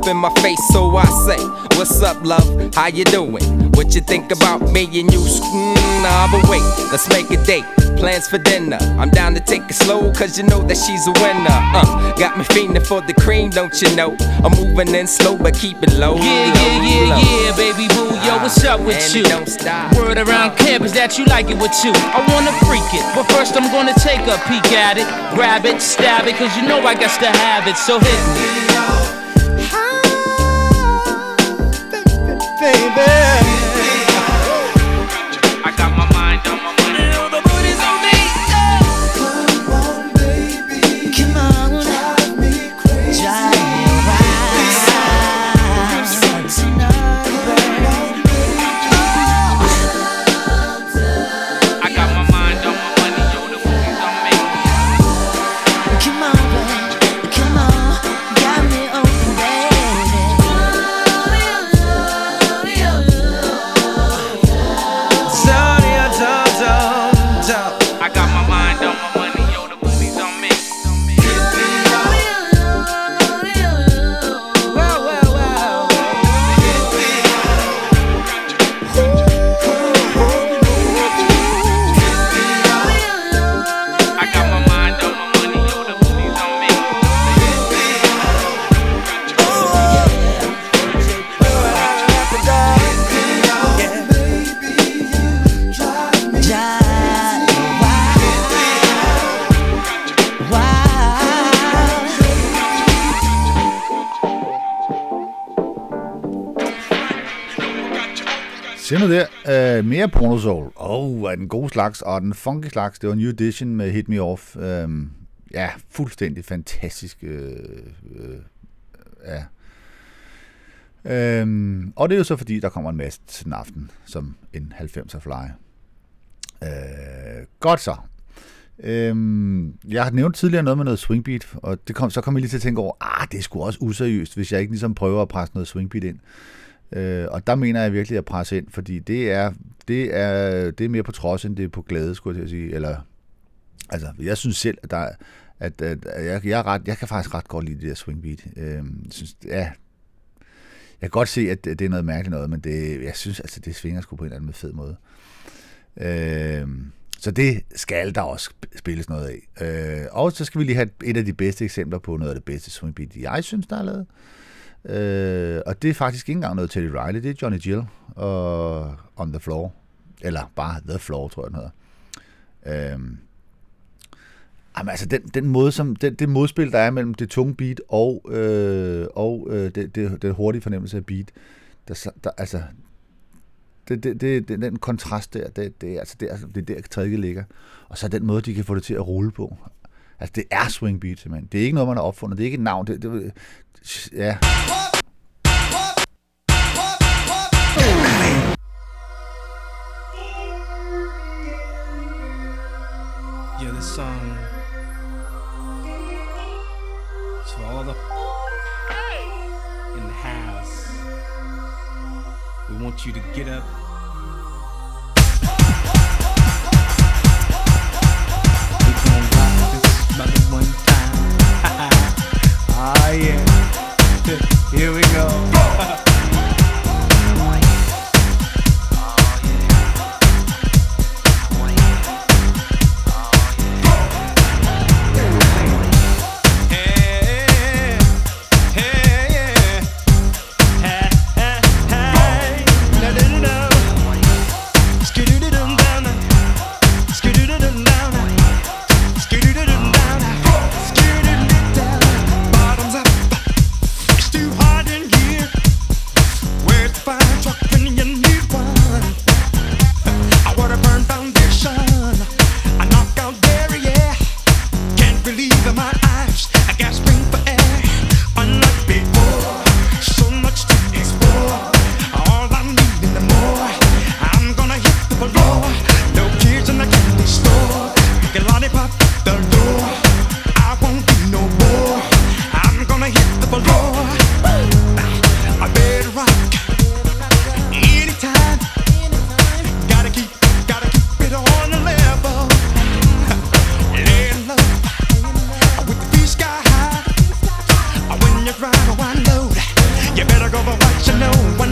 Up in my face, so I say What's up, love? How you doing? What you think about me and you? Mm, nah, but wait, let's make a date Plans for dinner I'm down to take it slow, cause you know that she's a winner uh, Got me fiending for the cream, don't you know? I'm moving in slow, but keep it low Yeah, low, yeah, yeah, low. yeah, baby boo. Yo, what's up with And you? don't stop. Word around campus that you like it with you. I wanna freak it, but first I'm gonna take a peek at it, grab it, stab it, cause you know I got to have it. So hit me. Baby. Mere porno soul. Oh, er den gode slags, og den funky slags. Det var en new edition med Hit Me Off. Øhm, ja, fuldstændig fantastisk. Øh, øh, ja. Øhm, og det er jo så fordi, der kommer en masse til den aften, som en 90'er fly. Øh, godt så. Øhm, jeg har nævnt tidligere noget med noget swingbeat, og det kom, så kom jeg lige til at tænke over, ah, det er sgu også useriøst, hvis jeg ikke ligesom prøver at presse noget swingbeat ind. Øh, Øh, og der mener jeg virkelig at presse ind, fordi det er, det er, det er mere på trods, end det er på glæde, skulle jeg sige. Eller, altså, jeg synes selv, at, der, at, at, at jeg, jeg, er ret, jeg kan faktisk ret godt lide det der swingbeat. Øh, jeg synes, ja, jeg kan godt se, at det er noget mærkeligt noget, men det, jeg synes, altså, det svinger sgu på en eller anden fed måde. Øh, så det skal der også spilles noget af. Øh, og så skal vi lige have et af de bedste eksempler på noget af det bedste swingbeat, jeg synes, der er lavet. Øh, Øh, og det er faktisk ikke engang noget Teddy Riley, det er Johnny Gill og On The Floor. Eller bare The Floor, tror jeg, den hedder. Øh, Jamen, altså, den, den måde, som, den, det modspil, der er mellem det tunge beat og, øh, og øh, det, det, det hurtige fornemmelse af beat, der, der, altså, det, det, det, den kontrast der, det, det, altså, det, altså, det er der, trækket ligger. Og så den måde, de kan få det til at rulle på. Altså, det er swing beat, simpelthen. Det er ikke noget, man har opfundet. Det er ikke et navn. Det, det, ja. Yeah, this song is for all the in the house. We want you to get up. We gon' rock this mother one time. Ah yeah. [laughs] Here we go. [laughs] you better go for what you know.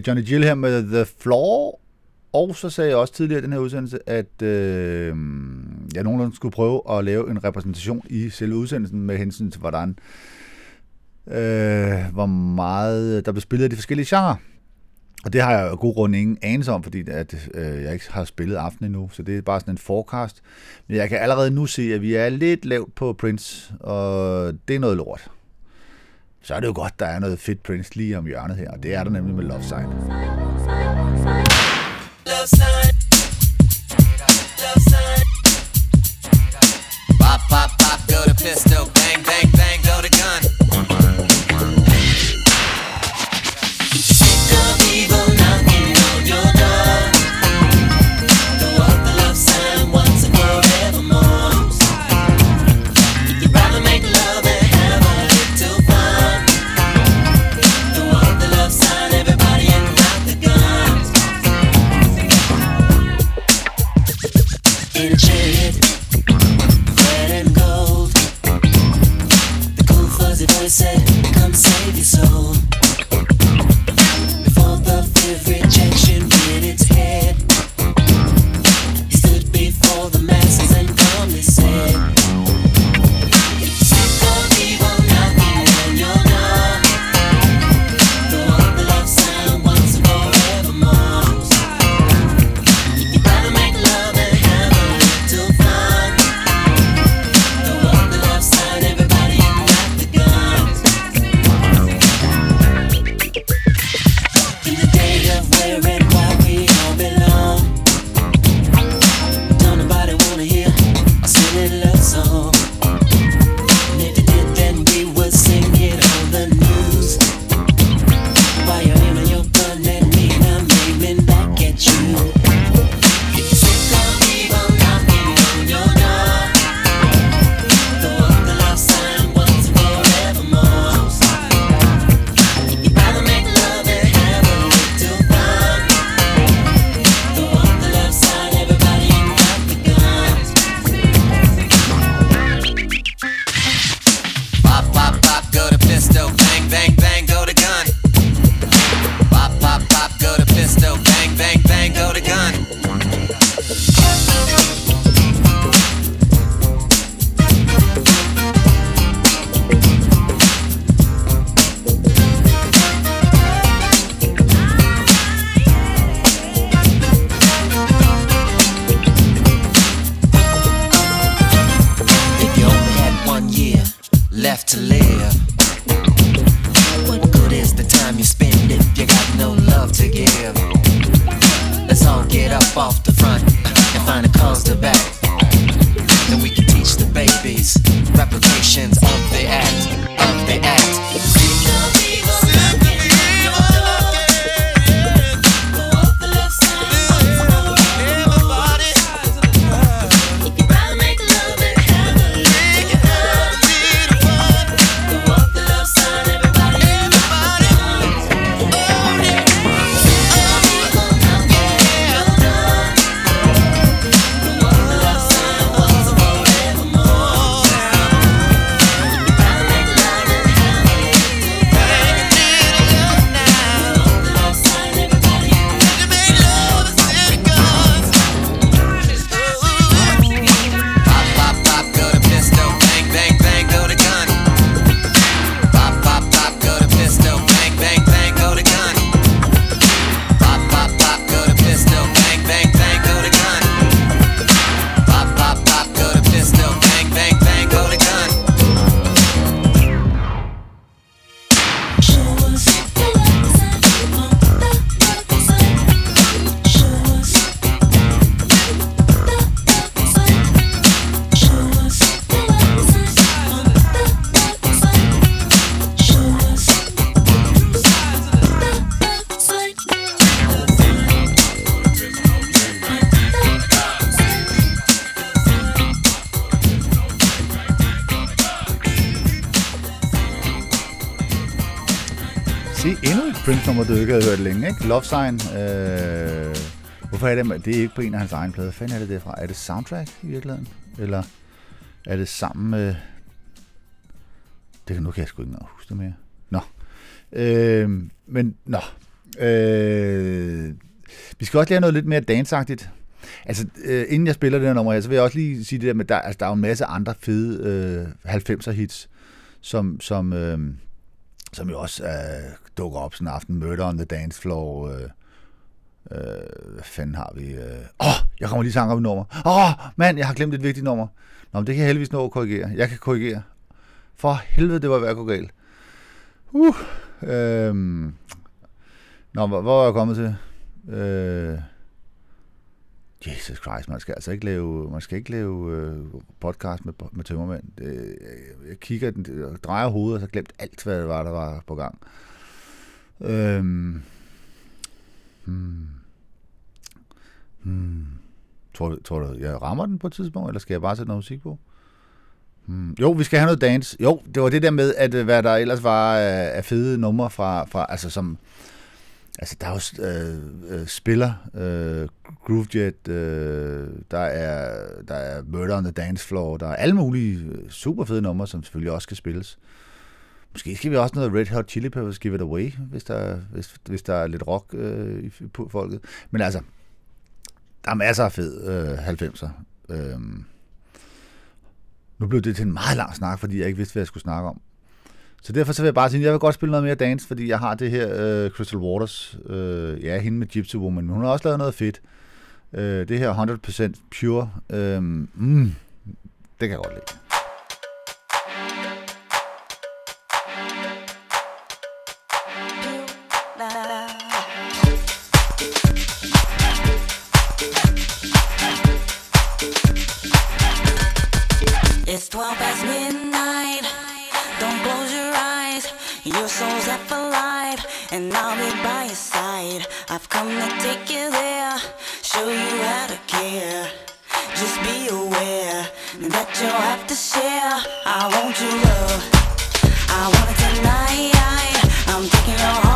øh, Johnny Gill her med The Floor, og så sagde jeg også tidligere i den her udsendelse, at øh, jeg nogenlunde skulle prøve at lave en repræsentation i selve udsendelsen med hensyn til, hvordan øh, hvor meget øh, der blev spillet af de forskellige genrer. Og det har jeg jo god grund ingen anelse om, fordi at, øh, jeg ikke har spillet aften endnu, så det er bare sådan en forecast. Men jeg kan allerede nu se, at vi er lidt lavt på Prince, og det er noget lort så er det jo godt, der er noget fedt Prince lige om hjørnet her, og det er der nemlig med Love Sign. Love Sign. Love Sign. Pop, pop, pop, go to pistol. Love Sign. Øh, hvorfor er det, det er ikke på en af hans egen plader? Hvad fanden er det derfra? Er det soundtrack i virkeligheden? Eller er det sammen med... Det kan nu kan jeg sgu ikke huske det mere. Nå. Øh, men, nå. Øh, vi skal også lære noget lidt mere dansagtigt. Altså, øh, inden jeg spiller det her nummer her, så vil jeg også lige sige det der med, der, altså, der er jo en masse andre fede øh, 90'er hits, som, som, øh, som jo også øh, dukker op sådan en aften. Murder on the Dance Floor. Øh, øh, hvad fanden har vi? Øh, åh, øh, oh, jeg kommer lige sang op et nummer. Åh, oh, mand, jeg har glemt et vigtigt nummer. Nå, men det kan jeg heldigvis nå at korrigere. Jeg kan korrigere. For helvede, det var ved at gå galt. Uh, øh, nå, hvor, hvor er jeg kommet til? Øh, Jesus Christ, man skal altså ikke lave, man skal ikke lave øh, podcast med, med tømmermænd. Det, jeg, kigger, den, drejer hovedet, og så glemt alt, hvad det var, der var på gang. Øhm, hmm, hmm, tror, du, tror du, jeg rammer den på et tidspunkt, eller skal jeg bare sætte noget musik på? Hmm. Jo, vi skal have noget dance. Jo, det var det der med, at øh, hvad der ellers var af, af fede numre fra, fra altså som, Altså, der er også øh, øh, spiller, øh, Groovejet, øh, der, er, der er Murder on the Dance Floor, der er alle mulige øh, super fede numre, som selvfølgelig også skal spilles. Måske skal vi også noget Red Hot Chili Peppers Give It Away, hvis der, hvis, hvis der er lidt rock øh, i- på folket. Men altså, der er masser af fed øh, 90'er. Øh, nu blev det til en meget lang snak, fordi jeg ikke vidste, hvad jeg skulle snakke om. Så derfor så vil jeg bare sige, at jeg vil godt spille noget mere dance, fordi jeg har det her øh, Crystal Waters, øh, ja, hende med Gypsy Woman, men hun har også lavet noget fedt. Øh, det her 100% pure, øh, mm, det kan jeg godt lide. Your soul's up life, and I'll be by your side. I've come to take you there, show you how to care. Just be aware that you'll have to share. I want your love. I want it tonight. I'm taking your heart,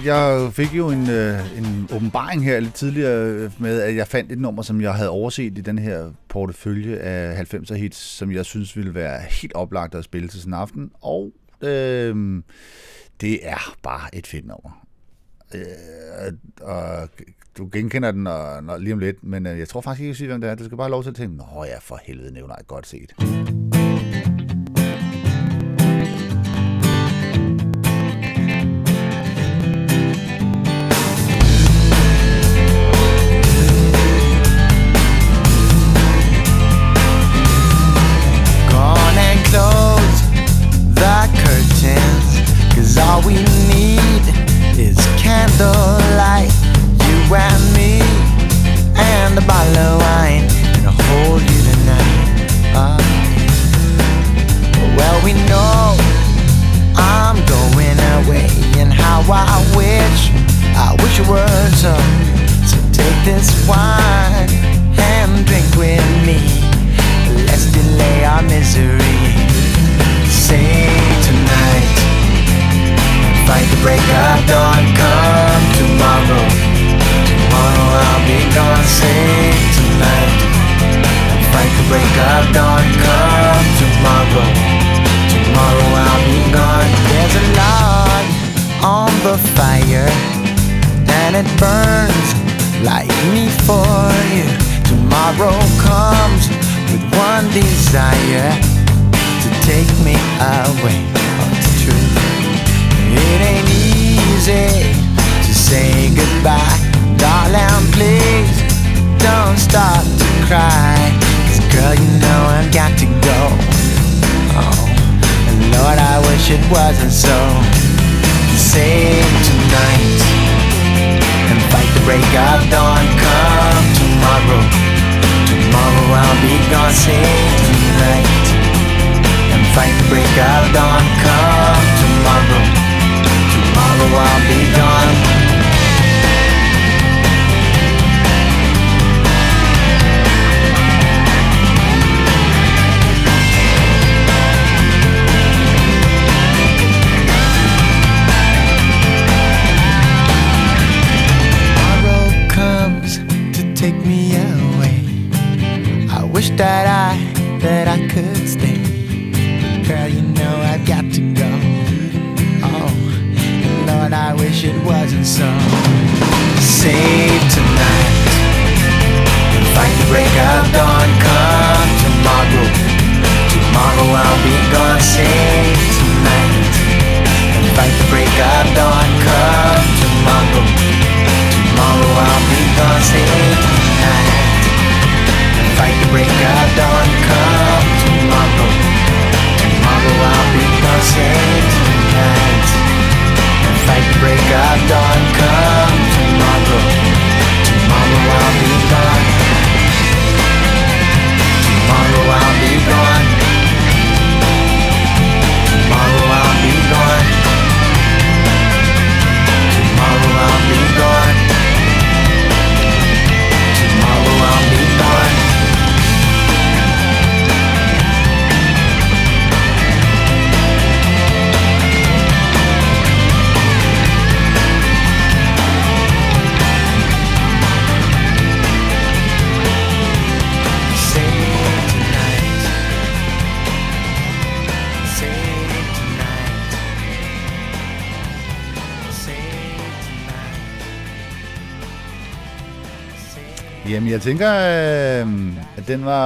at jeg fik jo en, øh, en åbenbaring her lidt tidligere øh, med, at jeg fandt et nummer, som jeg havde overset i den her portefølje af 90'er hits, som jeg synes ville være helt oplagt at spille til sådan en aften. Og øh, det er bare et fedt nummer. Øh, og du genkender den og, når, lige om lidt, men øh, jeg tror faktisk ikke, jeg vil sige, hvem det er. Du skal bare have lov til at tænke, nå ja, for helvede nævner jeg godt set.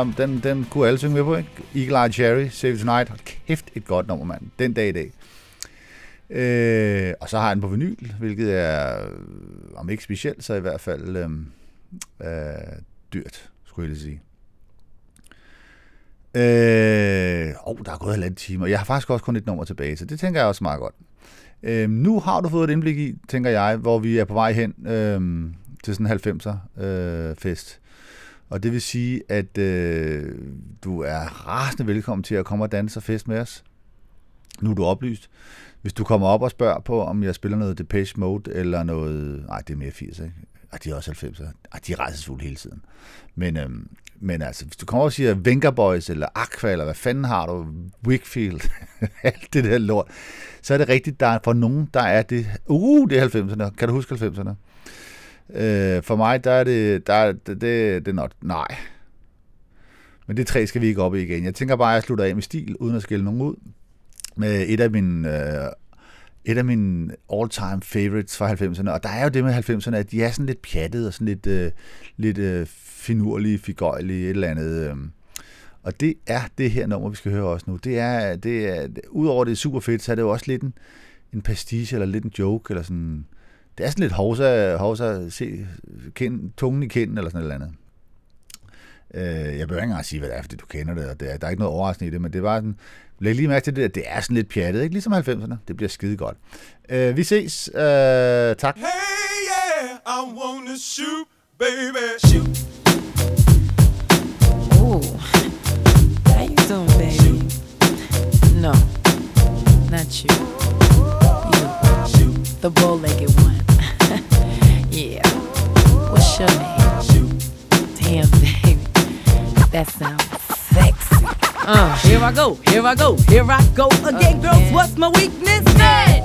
Var, den, den kunne alle synge med på, ikke? Eagle Eye Cherry, Save Tonight. Hold kæft, et godt nummer, mand. Den dag i dag. Øh, og så har jeg den på vinyl, hvilket er, om ikke specielt, så i hvert fald øh, øh, dyrt, skulle jeg lige sige. Øh, oh, der er gået halvandet time, og jeg har faktisk også kun et nummer tilbage, så det tænker jeg også meget godt. Øh, nu har du fået et indblik i, tænker jeg, hvor vi er på vej hen øh, til sådan en 90'er øh, fest. Og det vil sige, at øh, du er rasende velkommen til at komme og danse og fest med os. Nu er du oplyst. Hvis du kommer op og spørger på, om jeg spiller noget Depeche Mode eller noget... Nej, det er mere 80, ikke? Ej, de er også 90'er. Ej, de er rejsesfulde hele tiden. Men, øhm, men altså, hvis du kommer og siger Venga Boys eller Aqua, eller hvad fanden har du, Wickfield, [laughs] alt det der lort, så er det rigtigt, der er for nogen, der er det, uh, det er 90'erne. Kan du huske 90'erne? Øh, for mig, der er det, der er, det, det, det er not, nej. Men det tre skal vi ikke op i igen. Jeg tænker bare, at jeg slutter af med stil, uden at skille nogen ud. Med et af mine øh, et af mine all-time favorites fra 90'erne. Og der er jo det med 90'erne, at de er sådan lidt pjattede og sådan lidt, øh, lidt øh, finurlige, figøjelige, et eller andet. Øh. Og det er det her nummer, vi skal høre også nu. Det er, det er, udover det er super fedt, så er det jo også lidt en, en pastiche, eller lidt en joke, eller sådan... Det er sådan lidt hovsa, hovsa se kind, tungen i kinden, eller sådan et eller andet. Øh, jeg behøver ikke engang sige, hvad det er, fordi du kender det, og det er, der er ikke noget overraskende i det, men det var sådan... Læg lige mærke til det, at det er sådan lidt pjattet, ikke? Ligesom 90'erne. Det bliver skide godt. Øh, vi ses. Øh, tak. Hey, yeah, I wanna shoot, baby. Shoot. Ooh. How you doing, baby? No, not you. You, the bow-legged one. What's? Damn, baby, that sounds sexy. Uh, here I go, here I go, here I go again, girls. What's my weakness?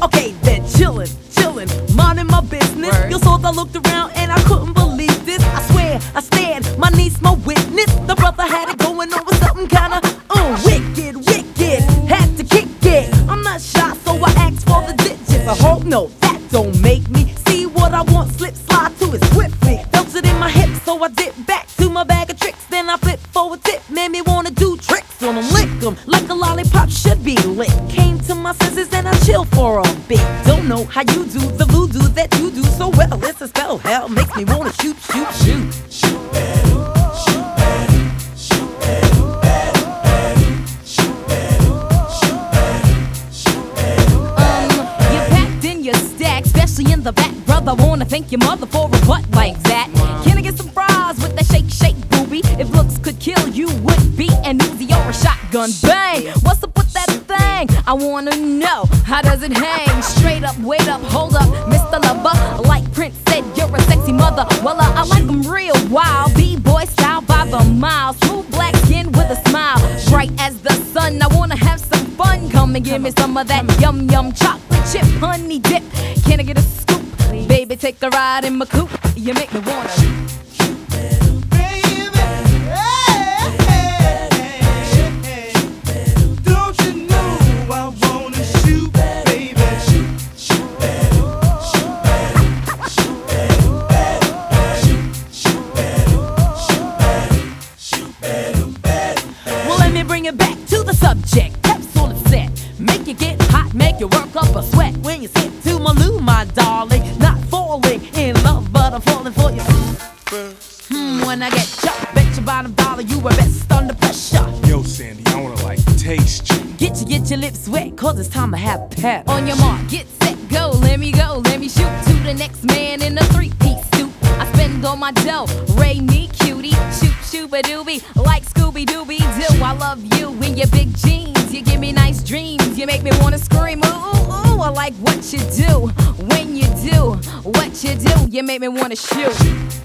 Okay, then chillin', chillin', minding my business. You saw I looked around and I couldn't believe this. I swear, I stared, my niece, my witness. The brother had it going on with something kinda uh, wicked, wicked. Had to kick it. I'm not shy, so I asked for the digits. I hope no, that don't make me see what I want. Slip, slide to it swiftly. My hips, so I dip back to my bag of tricks. Then I flip forward tip, made me wanna do tricks on them, lick 'em like a lollipop should be lit. Came to my senses and I chill for a bit. Don't know how you do the voodoo that you do so well. It's a spell, hell makes me wanna shoot, shoot, shoot. Um, especially in the back, brother. Wanna thank your mother for a butt like shotgun. Bang! What's up with that thing? I wanna know how does it hang? Straight up, wait up, hold up, Mr. Lover. Like Prince said, you're a sexy mother. Well, uh, I like 'em real wild, b-boy style by the mile. Smooth black skin with a smile, bright as the sun. I wanna have some fun. Come and give me some of that yum yum chocolate chip honey dip. Can I get a scoop? Baby, take a ride in my coupe. You make me wanna. Wet, cause it's time to have pep. On your mark, get set, go, let me go, let me shoot to the next man in a three piece suit. I spend all my dough, Ray me cutie, shoot, shoot a doobie, like Scooby Dooby Doo. I love you in your big jeans, you give me nice dreams, you make me wanna scream, ooh, ooh, ooh. I like what you do, when you do, what you do, you make me wanna shoot.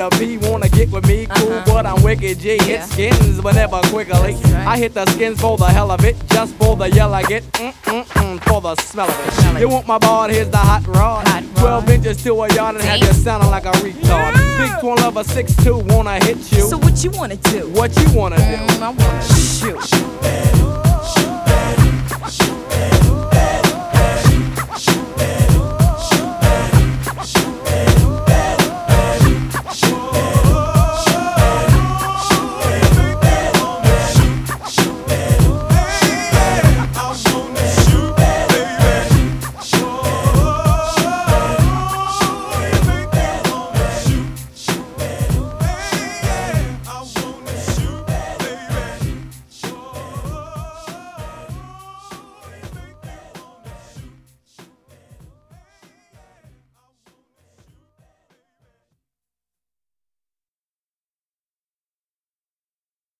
Ooh. S and the P wanna get with me, cool, Uh-huh. but I'm wicked G. Hit skins whenever quickly. I hit the skins for the hell of it, just for the yell I get, mm mm mm, for the smell of it. You want my ball? Here's the hot rod. 12 inches to a yard and have you sounding like a retard. Big twin lover, 6'2, wanna hit you. So what you wanna do? What you wanna do? Mm, I wanna shoot. Shoot, shoot, shoot, shoot, shoot.